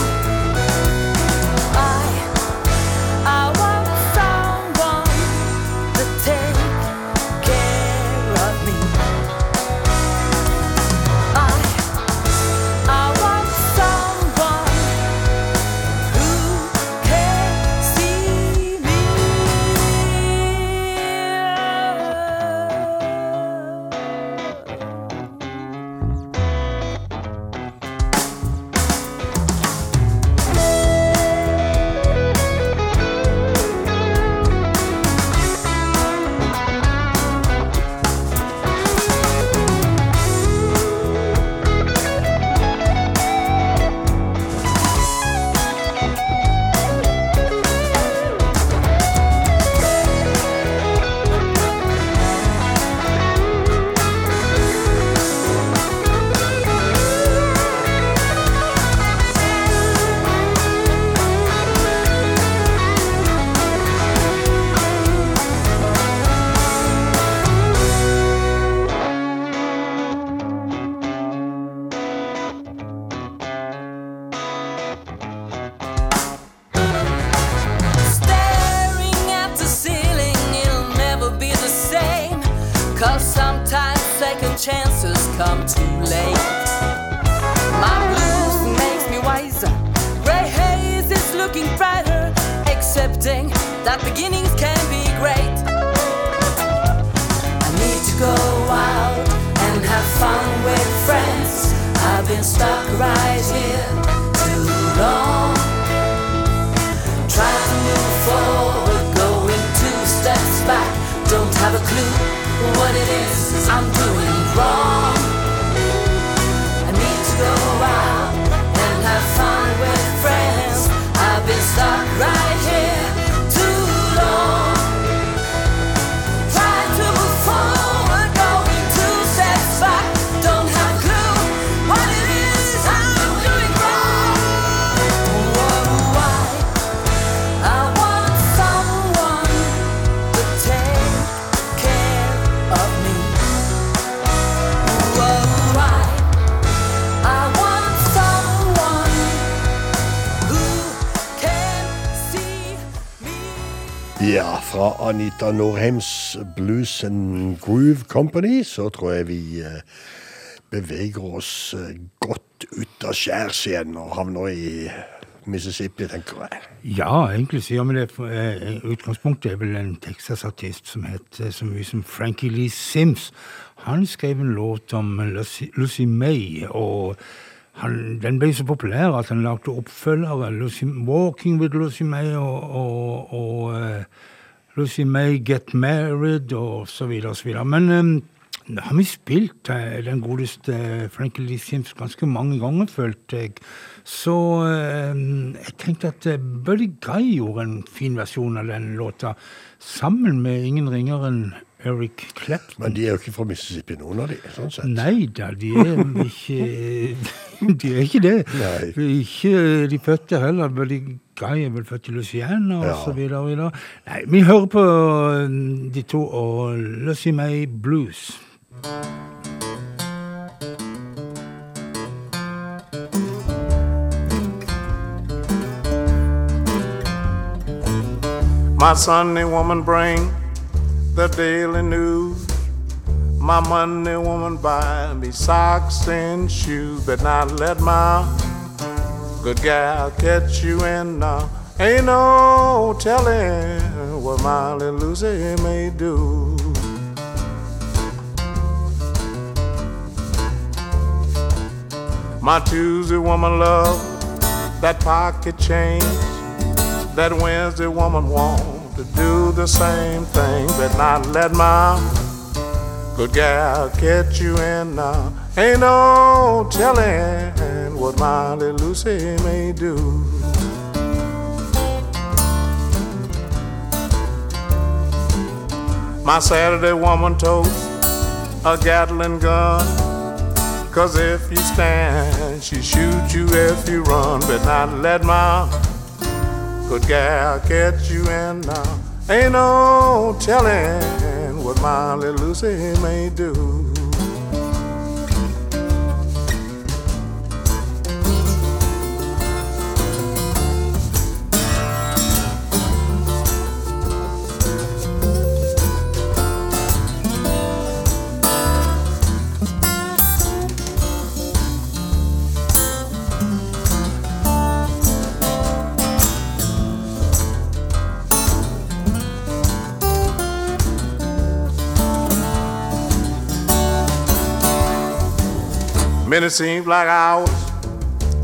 Chances come too late. My blues makes me wiser. Gray haze is looking brighter, accepting that beginnings can be great. I need to go out and have fun with friends. I've been stuck right here too long. Have a clue what it is I'm doing wrong. I need to go out and have fun with friends. I've been stuck right fra Anita Norheims Blues and Groove Company så tror jeg vi eh, beveger oss eh, godt ut av skjærs igjen og havner i Mississippi, tenker jeg. Ja, egentlig så gjør vi det. Eh, utgangspunktet er vel en Texas-artist som heter så mye som Frankie Lee Sims. Han skrev en låt om Lucy, Lucy May, og han, den ble så populær at han lagde oppfølgere. 'Walking with Lucy May' og, og, og 'Lucy May Get Married' og så videre og så videre. Men um, da har vi spilt eh, den godeste Frankie Lee Sims ganske mange ganger, følte jeg. Så eh, jeg tenkte at eh, Buddy Guy gjorde en fin versjon av den låta, sammen med ingen ringere enn Eric Clapton. Men de er jo ikke fra Mississippi, noen av de, sånn sett. Nei da, de er ikke De er ikke det. Nei. Ikke de fødte heller. Buddy Guy er vel født i Louisiana, og Ja. så videre. og videre. Nei, vi hører på eh, de to og Lucy May Blues. My Sunday woman bring the daily news. My Monday woman buy me socks and shoes, but not let my good gal catch you in now. Ain't no telling what my Lucy may do. My Tuesday woman love that pocket change. That Wednesday woman want to do the same thing, but not let my good gal catch you in now. Ain't no telling what my little Lucy may do. My Saturday woman totes a Gatling gun. Cause if you stand, she shoot you if you run. But not let my good gal catch you and now. Ain't no telling what my little Lucy may do. Minutes seems like hours,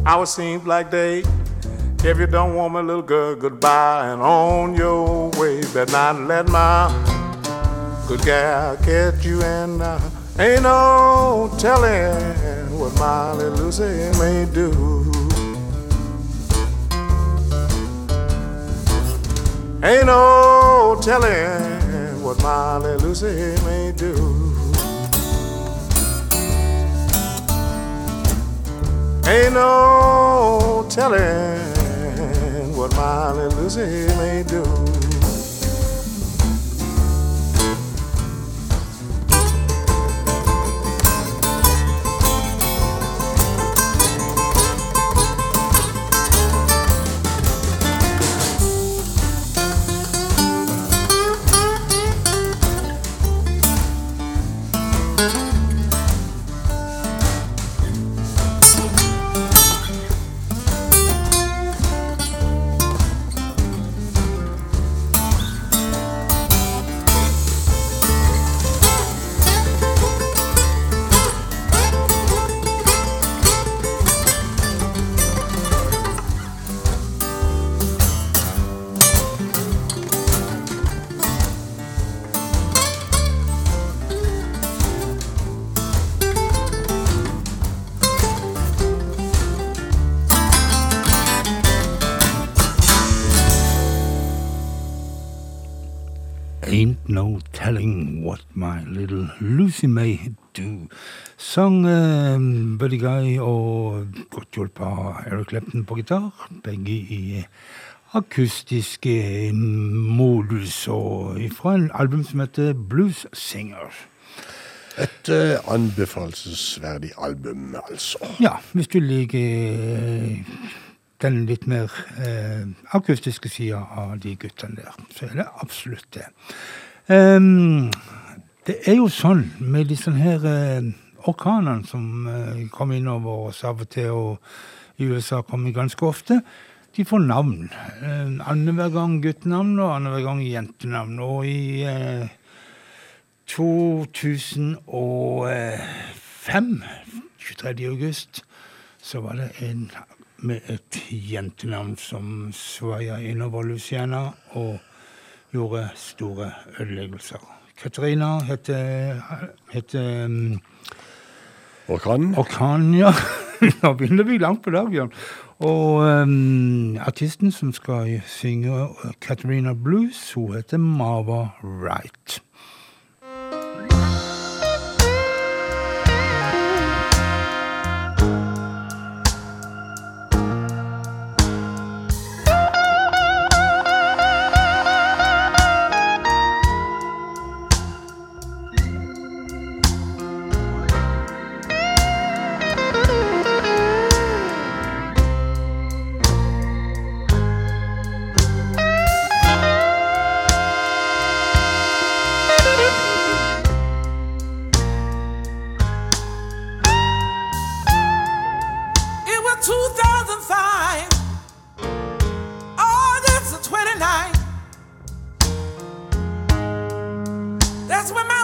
hours seems like days. If you don't want my little girl, goodbye and on your way. Better not let my good gal catch you and uh, ain't no telling what my little Lucy may do. Ain't no telling what my little Lucy may do. Ain't no telling what my little Lucy may do. Lucy may do. Sang eh, Buddy Guy og godt hjulpet av Eric Clapton på gitar. Begge i akustiske modus og fra en album som heter Blues Singer. Et eh, anbefalesverdig album, altså. Ja, hvis du liker eh, den litt mer eh, akustiske sida av de guttene der, så er det absolutt det. Ehm, det er jo sånn med disse her eh, orkanene som eh, kommer innover oss av og til, og i USA kommer ganske ofte, de får navn. Eh, Annenhver gang guttenavn og annenhver gang jentenavn. Og i eh, 2005, 23. august, så var det en med et jentenavn som svaia innover Luciana og gjorde store ødeleggelser. Katarina heter, heter um, Orkan? Orkan, ja. Nå begynner vi langt på dag, Bjørn. Og um, artisten som skal synge Katarina Blues, hun heter Marva Wright. That's when my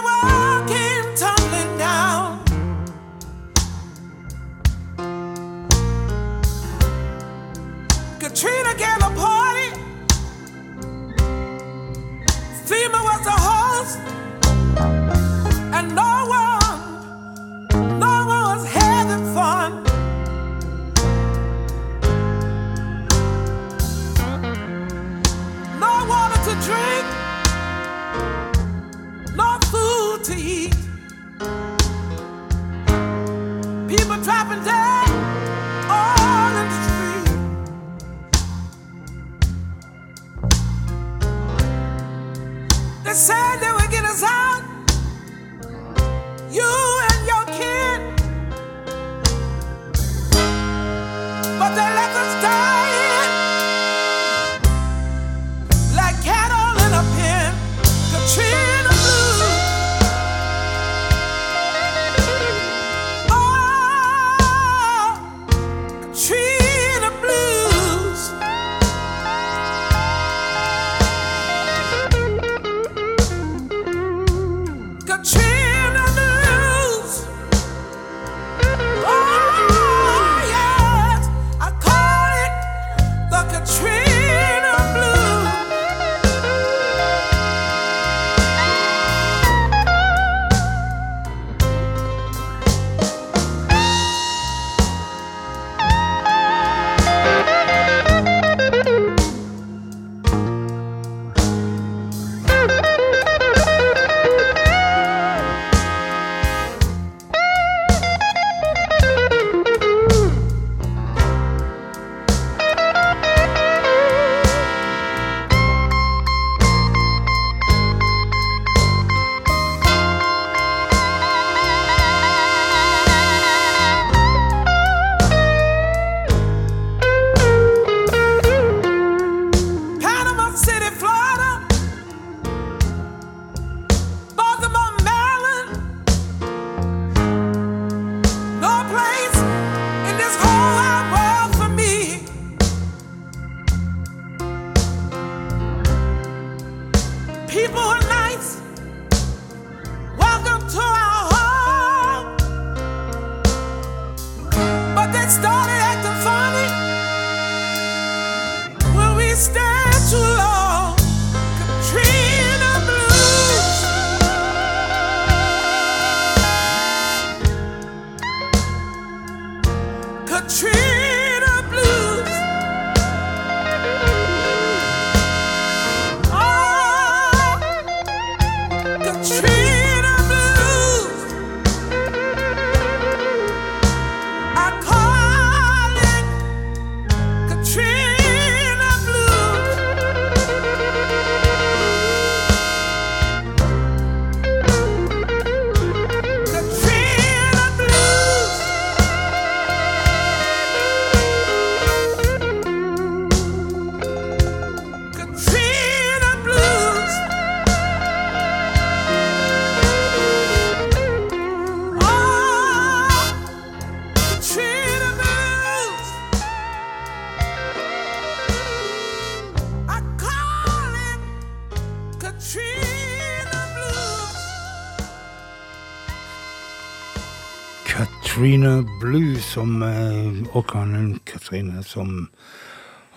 Katrina Blue som og orkanen Katrina som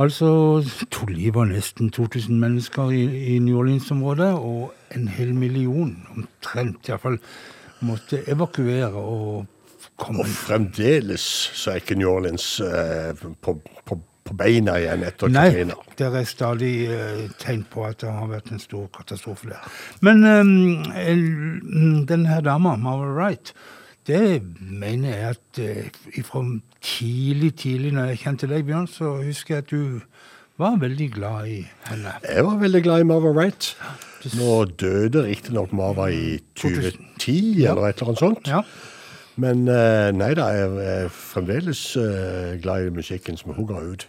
altså tok livet av nesten 2000 mennesker i, i New Orleans-området, og en hel million omtrent iallfall måtte evakuere og komme Og fremdeles så er ikke New Orleans eh, på, på, på beina igjen etter Nei, Katrina. det er stadig eh, tegn på at det har vært en stor katastrofe der. Men eh, denne dama, Marvel Wright, det mener jeg at eh, fra tidlig, tidlig når jeg kjente deg, Bjørn, så husker jeg at du var veldig glad i henne. Jeg var veldig glad i Marva Wright. Nå døde riktignok Marva i 2010, Ja. eller et eller annet sånt. Ja. Men eh, nei da, jeg er fremdeles eh, glad i musikken som hun ga ut.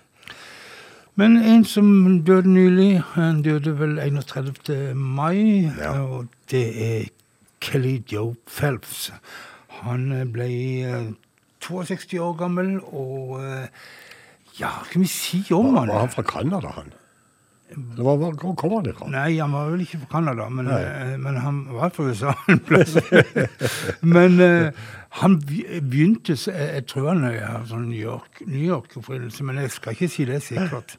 Men en som døde nylig, han døde vel 31. mai, og det er Kelly Joe Phelps. Han eh, ble eh, 62 år gammel, og eh, ja, hva skal vi si om Var, han? var han fra Canada, han? Eller Hvor, kom han ifra? Nei, han var vel ikke fra Canada, men, eh, men han var fra USA en plass. men eh, han begynte, jeg, tror han har sånn New York- York-opprinnelse, men jeg skal ikke si det sikkert.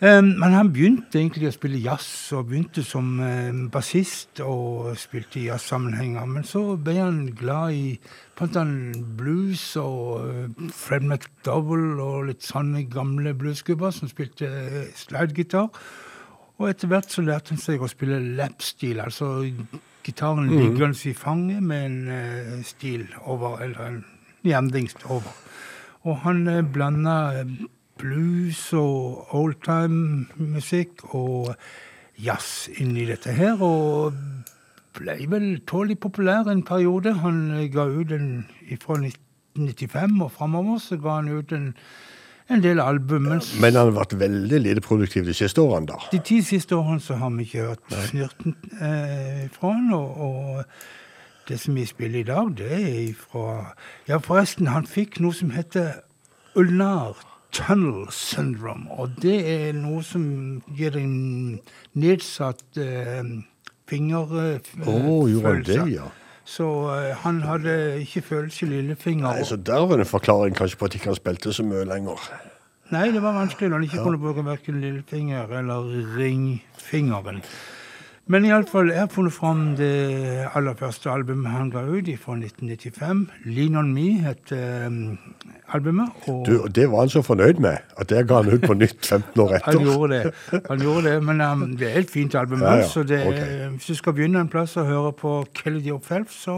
Eh, men han begynte egentlig å spille jazz, og begynte som eh, bassist og spilte i jazzsammenhenger. Men så ble han glad i annet blues og eh, Fred McDowell og litt sånne gamle bluesgubber som spilte uh, slidegitar. Og etter hvert så lærte han seg å spille lapstil, altså gitaren Mhm. liggende i fanget med en eh, stil over, eller en jevndings over. Og han blanda blues og oldtime-musikk og jazz inni dette her, og ble vel tålelig populær en periode. Han ga ut en fra 1995 og framover så ga han ut en, en del album. Men han har vært veldig lite produktiv de siste årene, da. de ti siste årene så har vi ikke hørt snurten eh, fra han, og, og det som vi spiller i dag, det er fra Ja, forresten, han fikk noe som heter ulnar tunnel syndrome, og det er noe som gir en nedsatt eh, fingerfølelse. Å, gjorde det, ja? Så eh, han hadde ikke følelse i lillefinger. Nei, så Der var det en forklaring kanskje på at ikke han spilte så mye lenger. Nei, det var vanskelig når han ikke Ja. kunne bruke verken lillefinger eller ringfingeren. Men iallfall, jeg har funnet fram det aller første albumet han ga ut, fra 1995. Lean On Me het um, albumet. Og Du, Det var han så fornøyd med, at det ga han ut på nytt 15 år etter. han gjorde det. Han gjorde det, Men um, det er et fint album. Ja, ja, så det, okay. Hvis du skal begynne en plass å høre på Kelly Joe så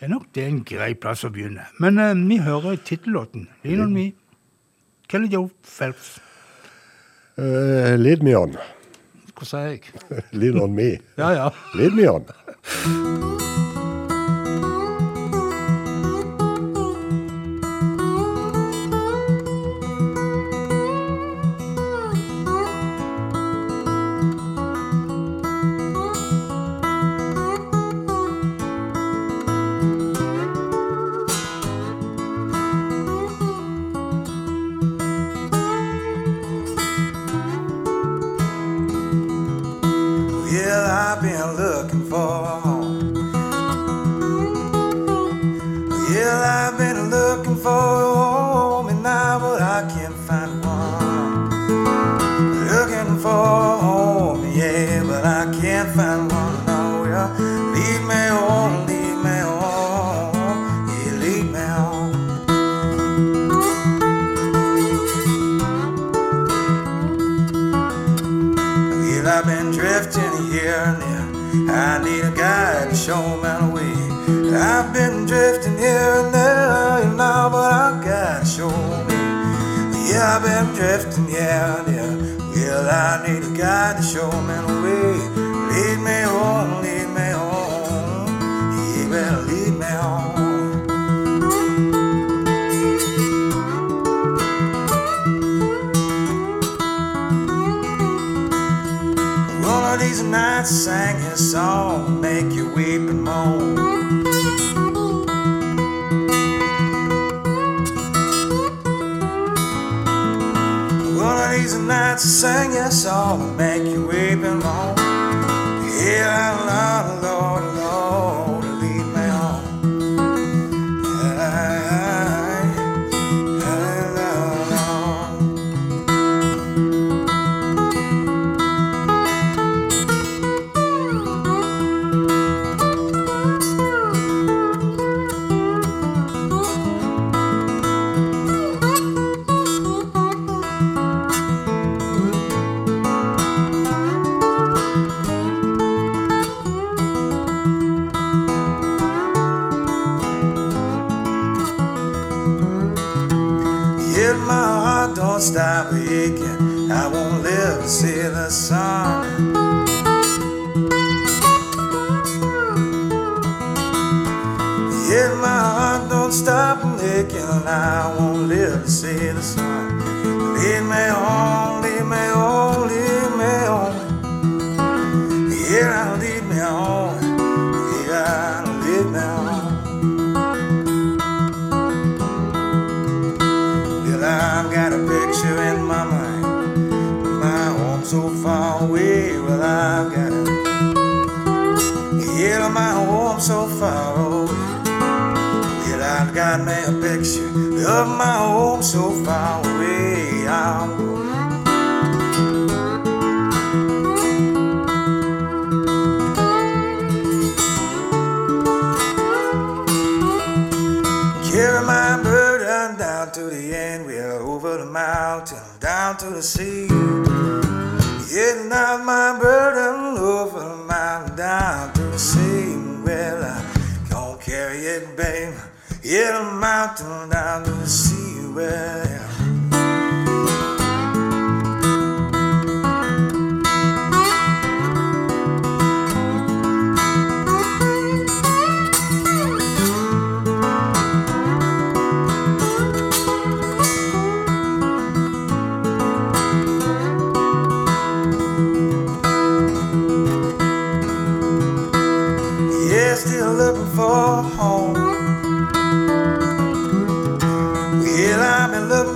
er nok det en grei plass å begynne. Men um, vi hører tittellåten. Lean On Me. Kelly Joe Phelps. Eh, lead me on. Hva sa jeg? Lean on me. Ja, ja. Lead me on. yeah, yeah. Well, I need a guy to show me sing your song and make you of my home so far away. Going. Carry my burden down to the end. We're over the mountain, down to the sea. Yeah, the mountain down to the sea. Well, I'm in love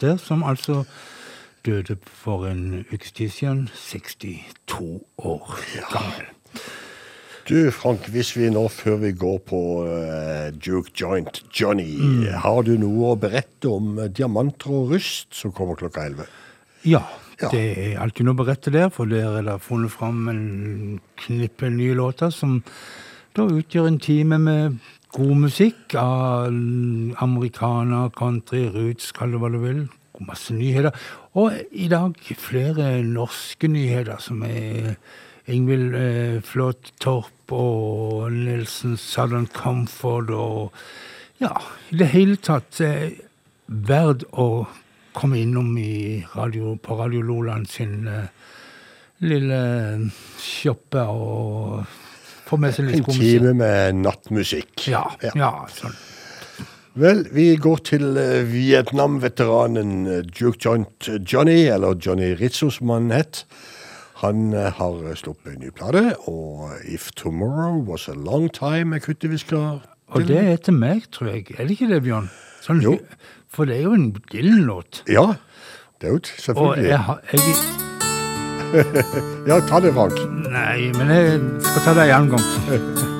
Phelps som altså døde for en ukes tid siden. 62 år gammel. Du, Frank, hvis vi nå, før vi går på uh, Duke Joint Johnny, Mm. har du noe å berette om eh, diamanter og rust som kommer klokka 11? Ja, det er alltid noe å berette der, for der er det funnet fram en knippe nye låter som da utgjør en time med god musikk av amerikaner, country, roots, kall det hva du vil. Masse nyheter. Og i dag flere norske nyheter, som er Ingvild eh, Flåt Torp og Nelson Southern Comfort og Ja, i det hele tatt eh, verd å komme innom radio, på Radio Loland sin eh, lille shoppe og få med seg litt En time med nattmusikk. Ja, ja, sånn. Vel, vi går til eh, Vietnam-veteranen eh, Duke Joint Johnny, eller Johnny Rizzo som han het. Han eh, har sluppet en ny plate, og If Tomorrow Was A Long Time er kuttet vi skal Og det er til meg, tror jeg. Er det ikke det, Bjørn? Sånn, Jo. For det er jo en Dylan-låt. Ja, det er jo Og selvfølgelig. jeg, har- jeg ja, ta det, Frank. Nei, men jeg skal ta det en annen gang.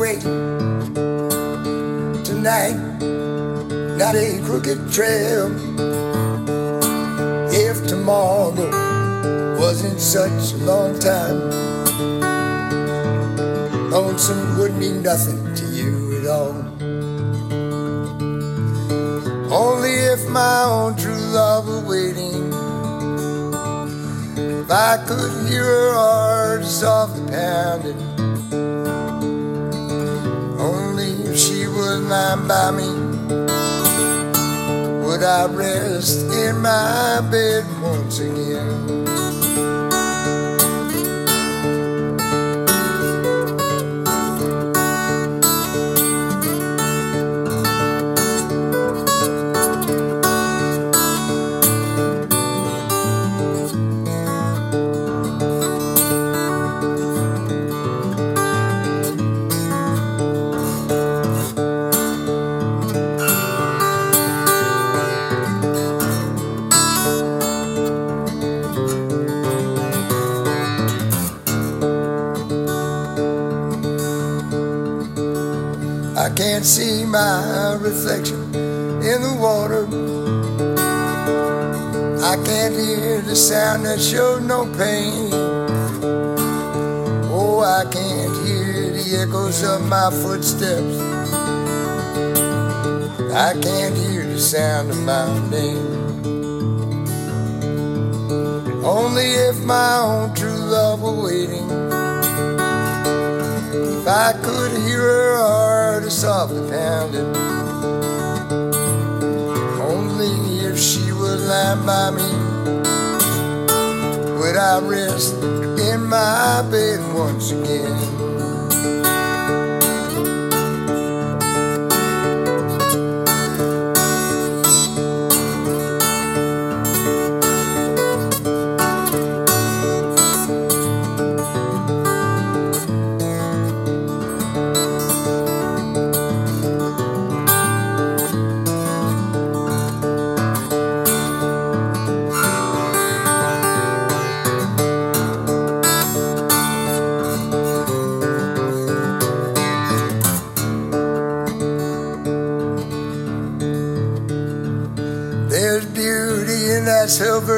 highway, tonight not a crooked trail. I can't see my reflection in the water. I can't hear the sound that showed no pain. Oh, I can't hear the echoes of my footsteps. I can't hear the sound of my name. Only if my own true love were waiting. If I could hear her softly pounding, only if she would lie by me would I rest in my bed once again.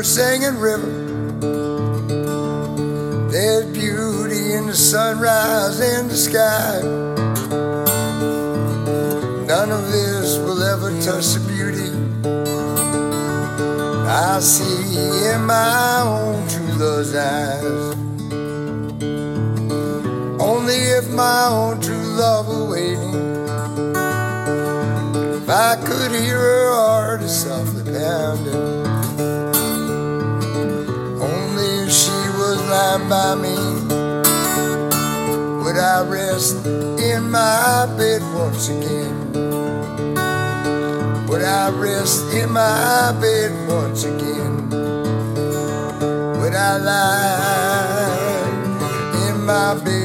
Singing river. There's beauty in the sunrise in the sky. None of this will ever touch the beauty I see in my own true love's eyes. Only if my own true love were waiting. If I could hear lying by me would I rest in my bed once again. Would I rest in my bed once again? Would I lie in my bed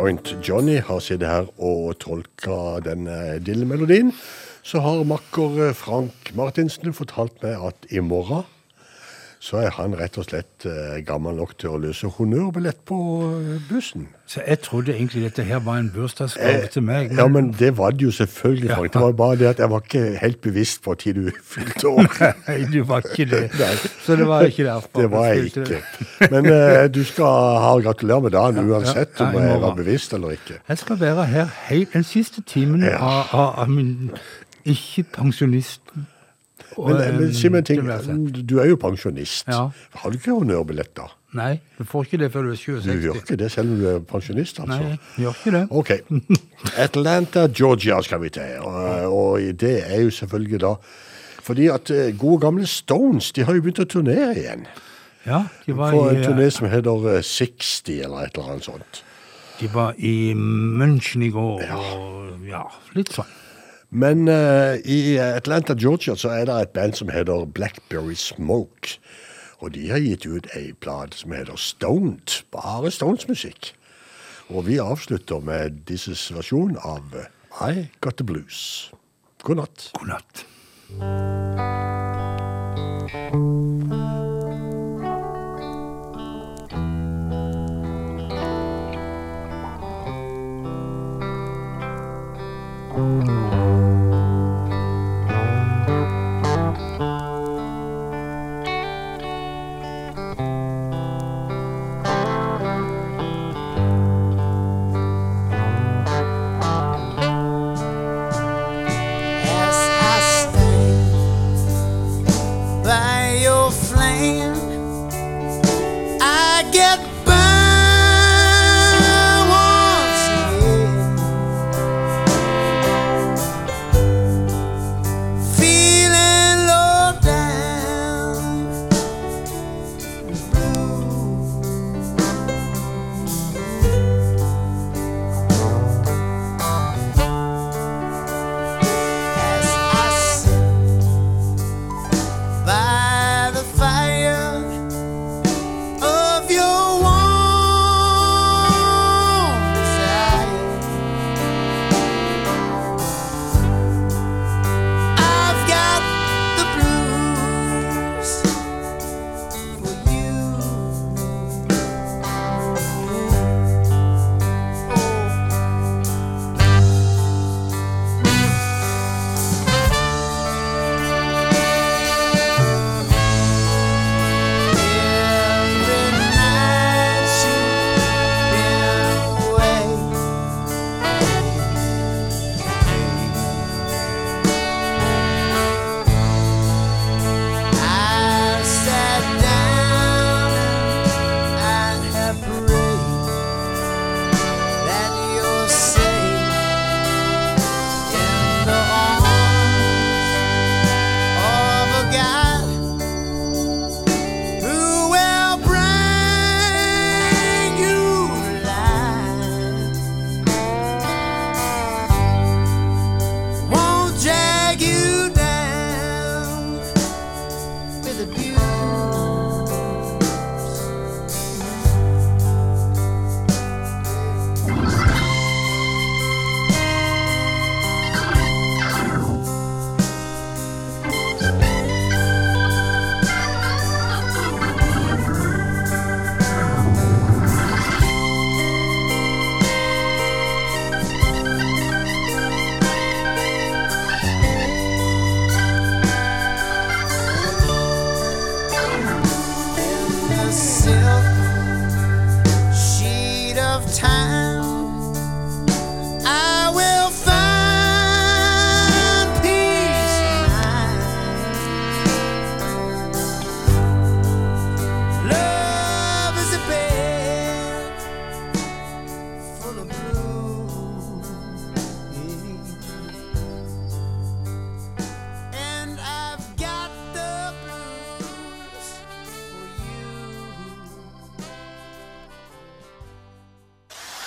Joint Johnny har sittet her og tolka denne Dill-melodien, så har makker eh, Frank Martinsen fortalt meg at i morgen så er han rett og slett eh, gammel nok til å løse honnørbillett på eh, bussen. Så jeg trodde egentlig dette her var en bursdagsgave til meg. Ja, men det var det jo selvfølgelig, Frank. Det var bare det at jeg var ikke helt bevisst på når du fylte år. Nei, du var ikke det. Så det var ikke derfor. Det var jeg ikke. Men eh, du skal ha gratulerer med dagen uansett ja, om jeg var bevisst eller ikke. Jeg skal være her helt den siste timen Ja. av, av, av min ikke-pensjonist. Men, men eh, si meg en ting. Du er jo pensjonist. Ja. Har du ikke honnørbillett, da? Nei, du får ikke det før du er 67. Du gjør ikke det selv om du er pensjonist, altså? Nei, jeg gjør ikke det. Ok. Atlanta, Georgia skal vi til. Og, og det er jo selvfølgelig da fordi at eh, gode gamle Stones de har jo begynt å turnere igjen. Ja, de var, På en i, turné som heter eh, 60 eller et eller annet sånt. de var i München i går, og ja, litt sånn. Men uh, i Atlanta, Georgia så er det et band som heter Blackberry Smoke. Og de har gitt ut ei plate som heter Stoned. Bare Stones-musikk. Og vi avslutter med disses versjon av eh, I Got The Blues. God natt. God natt. As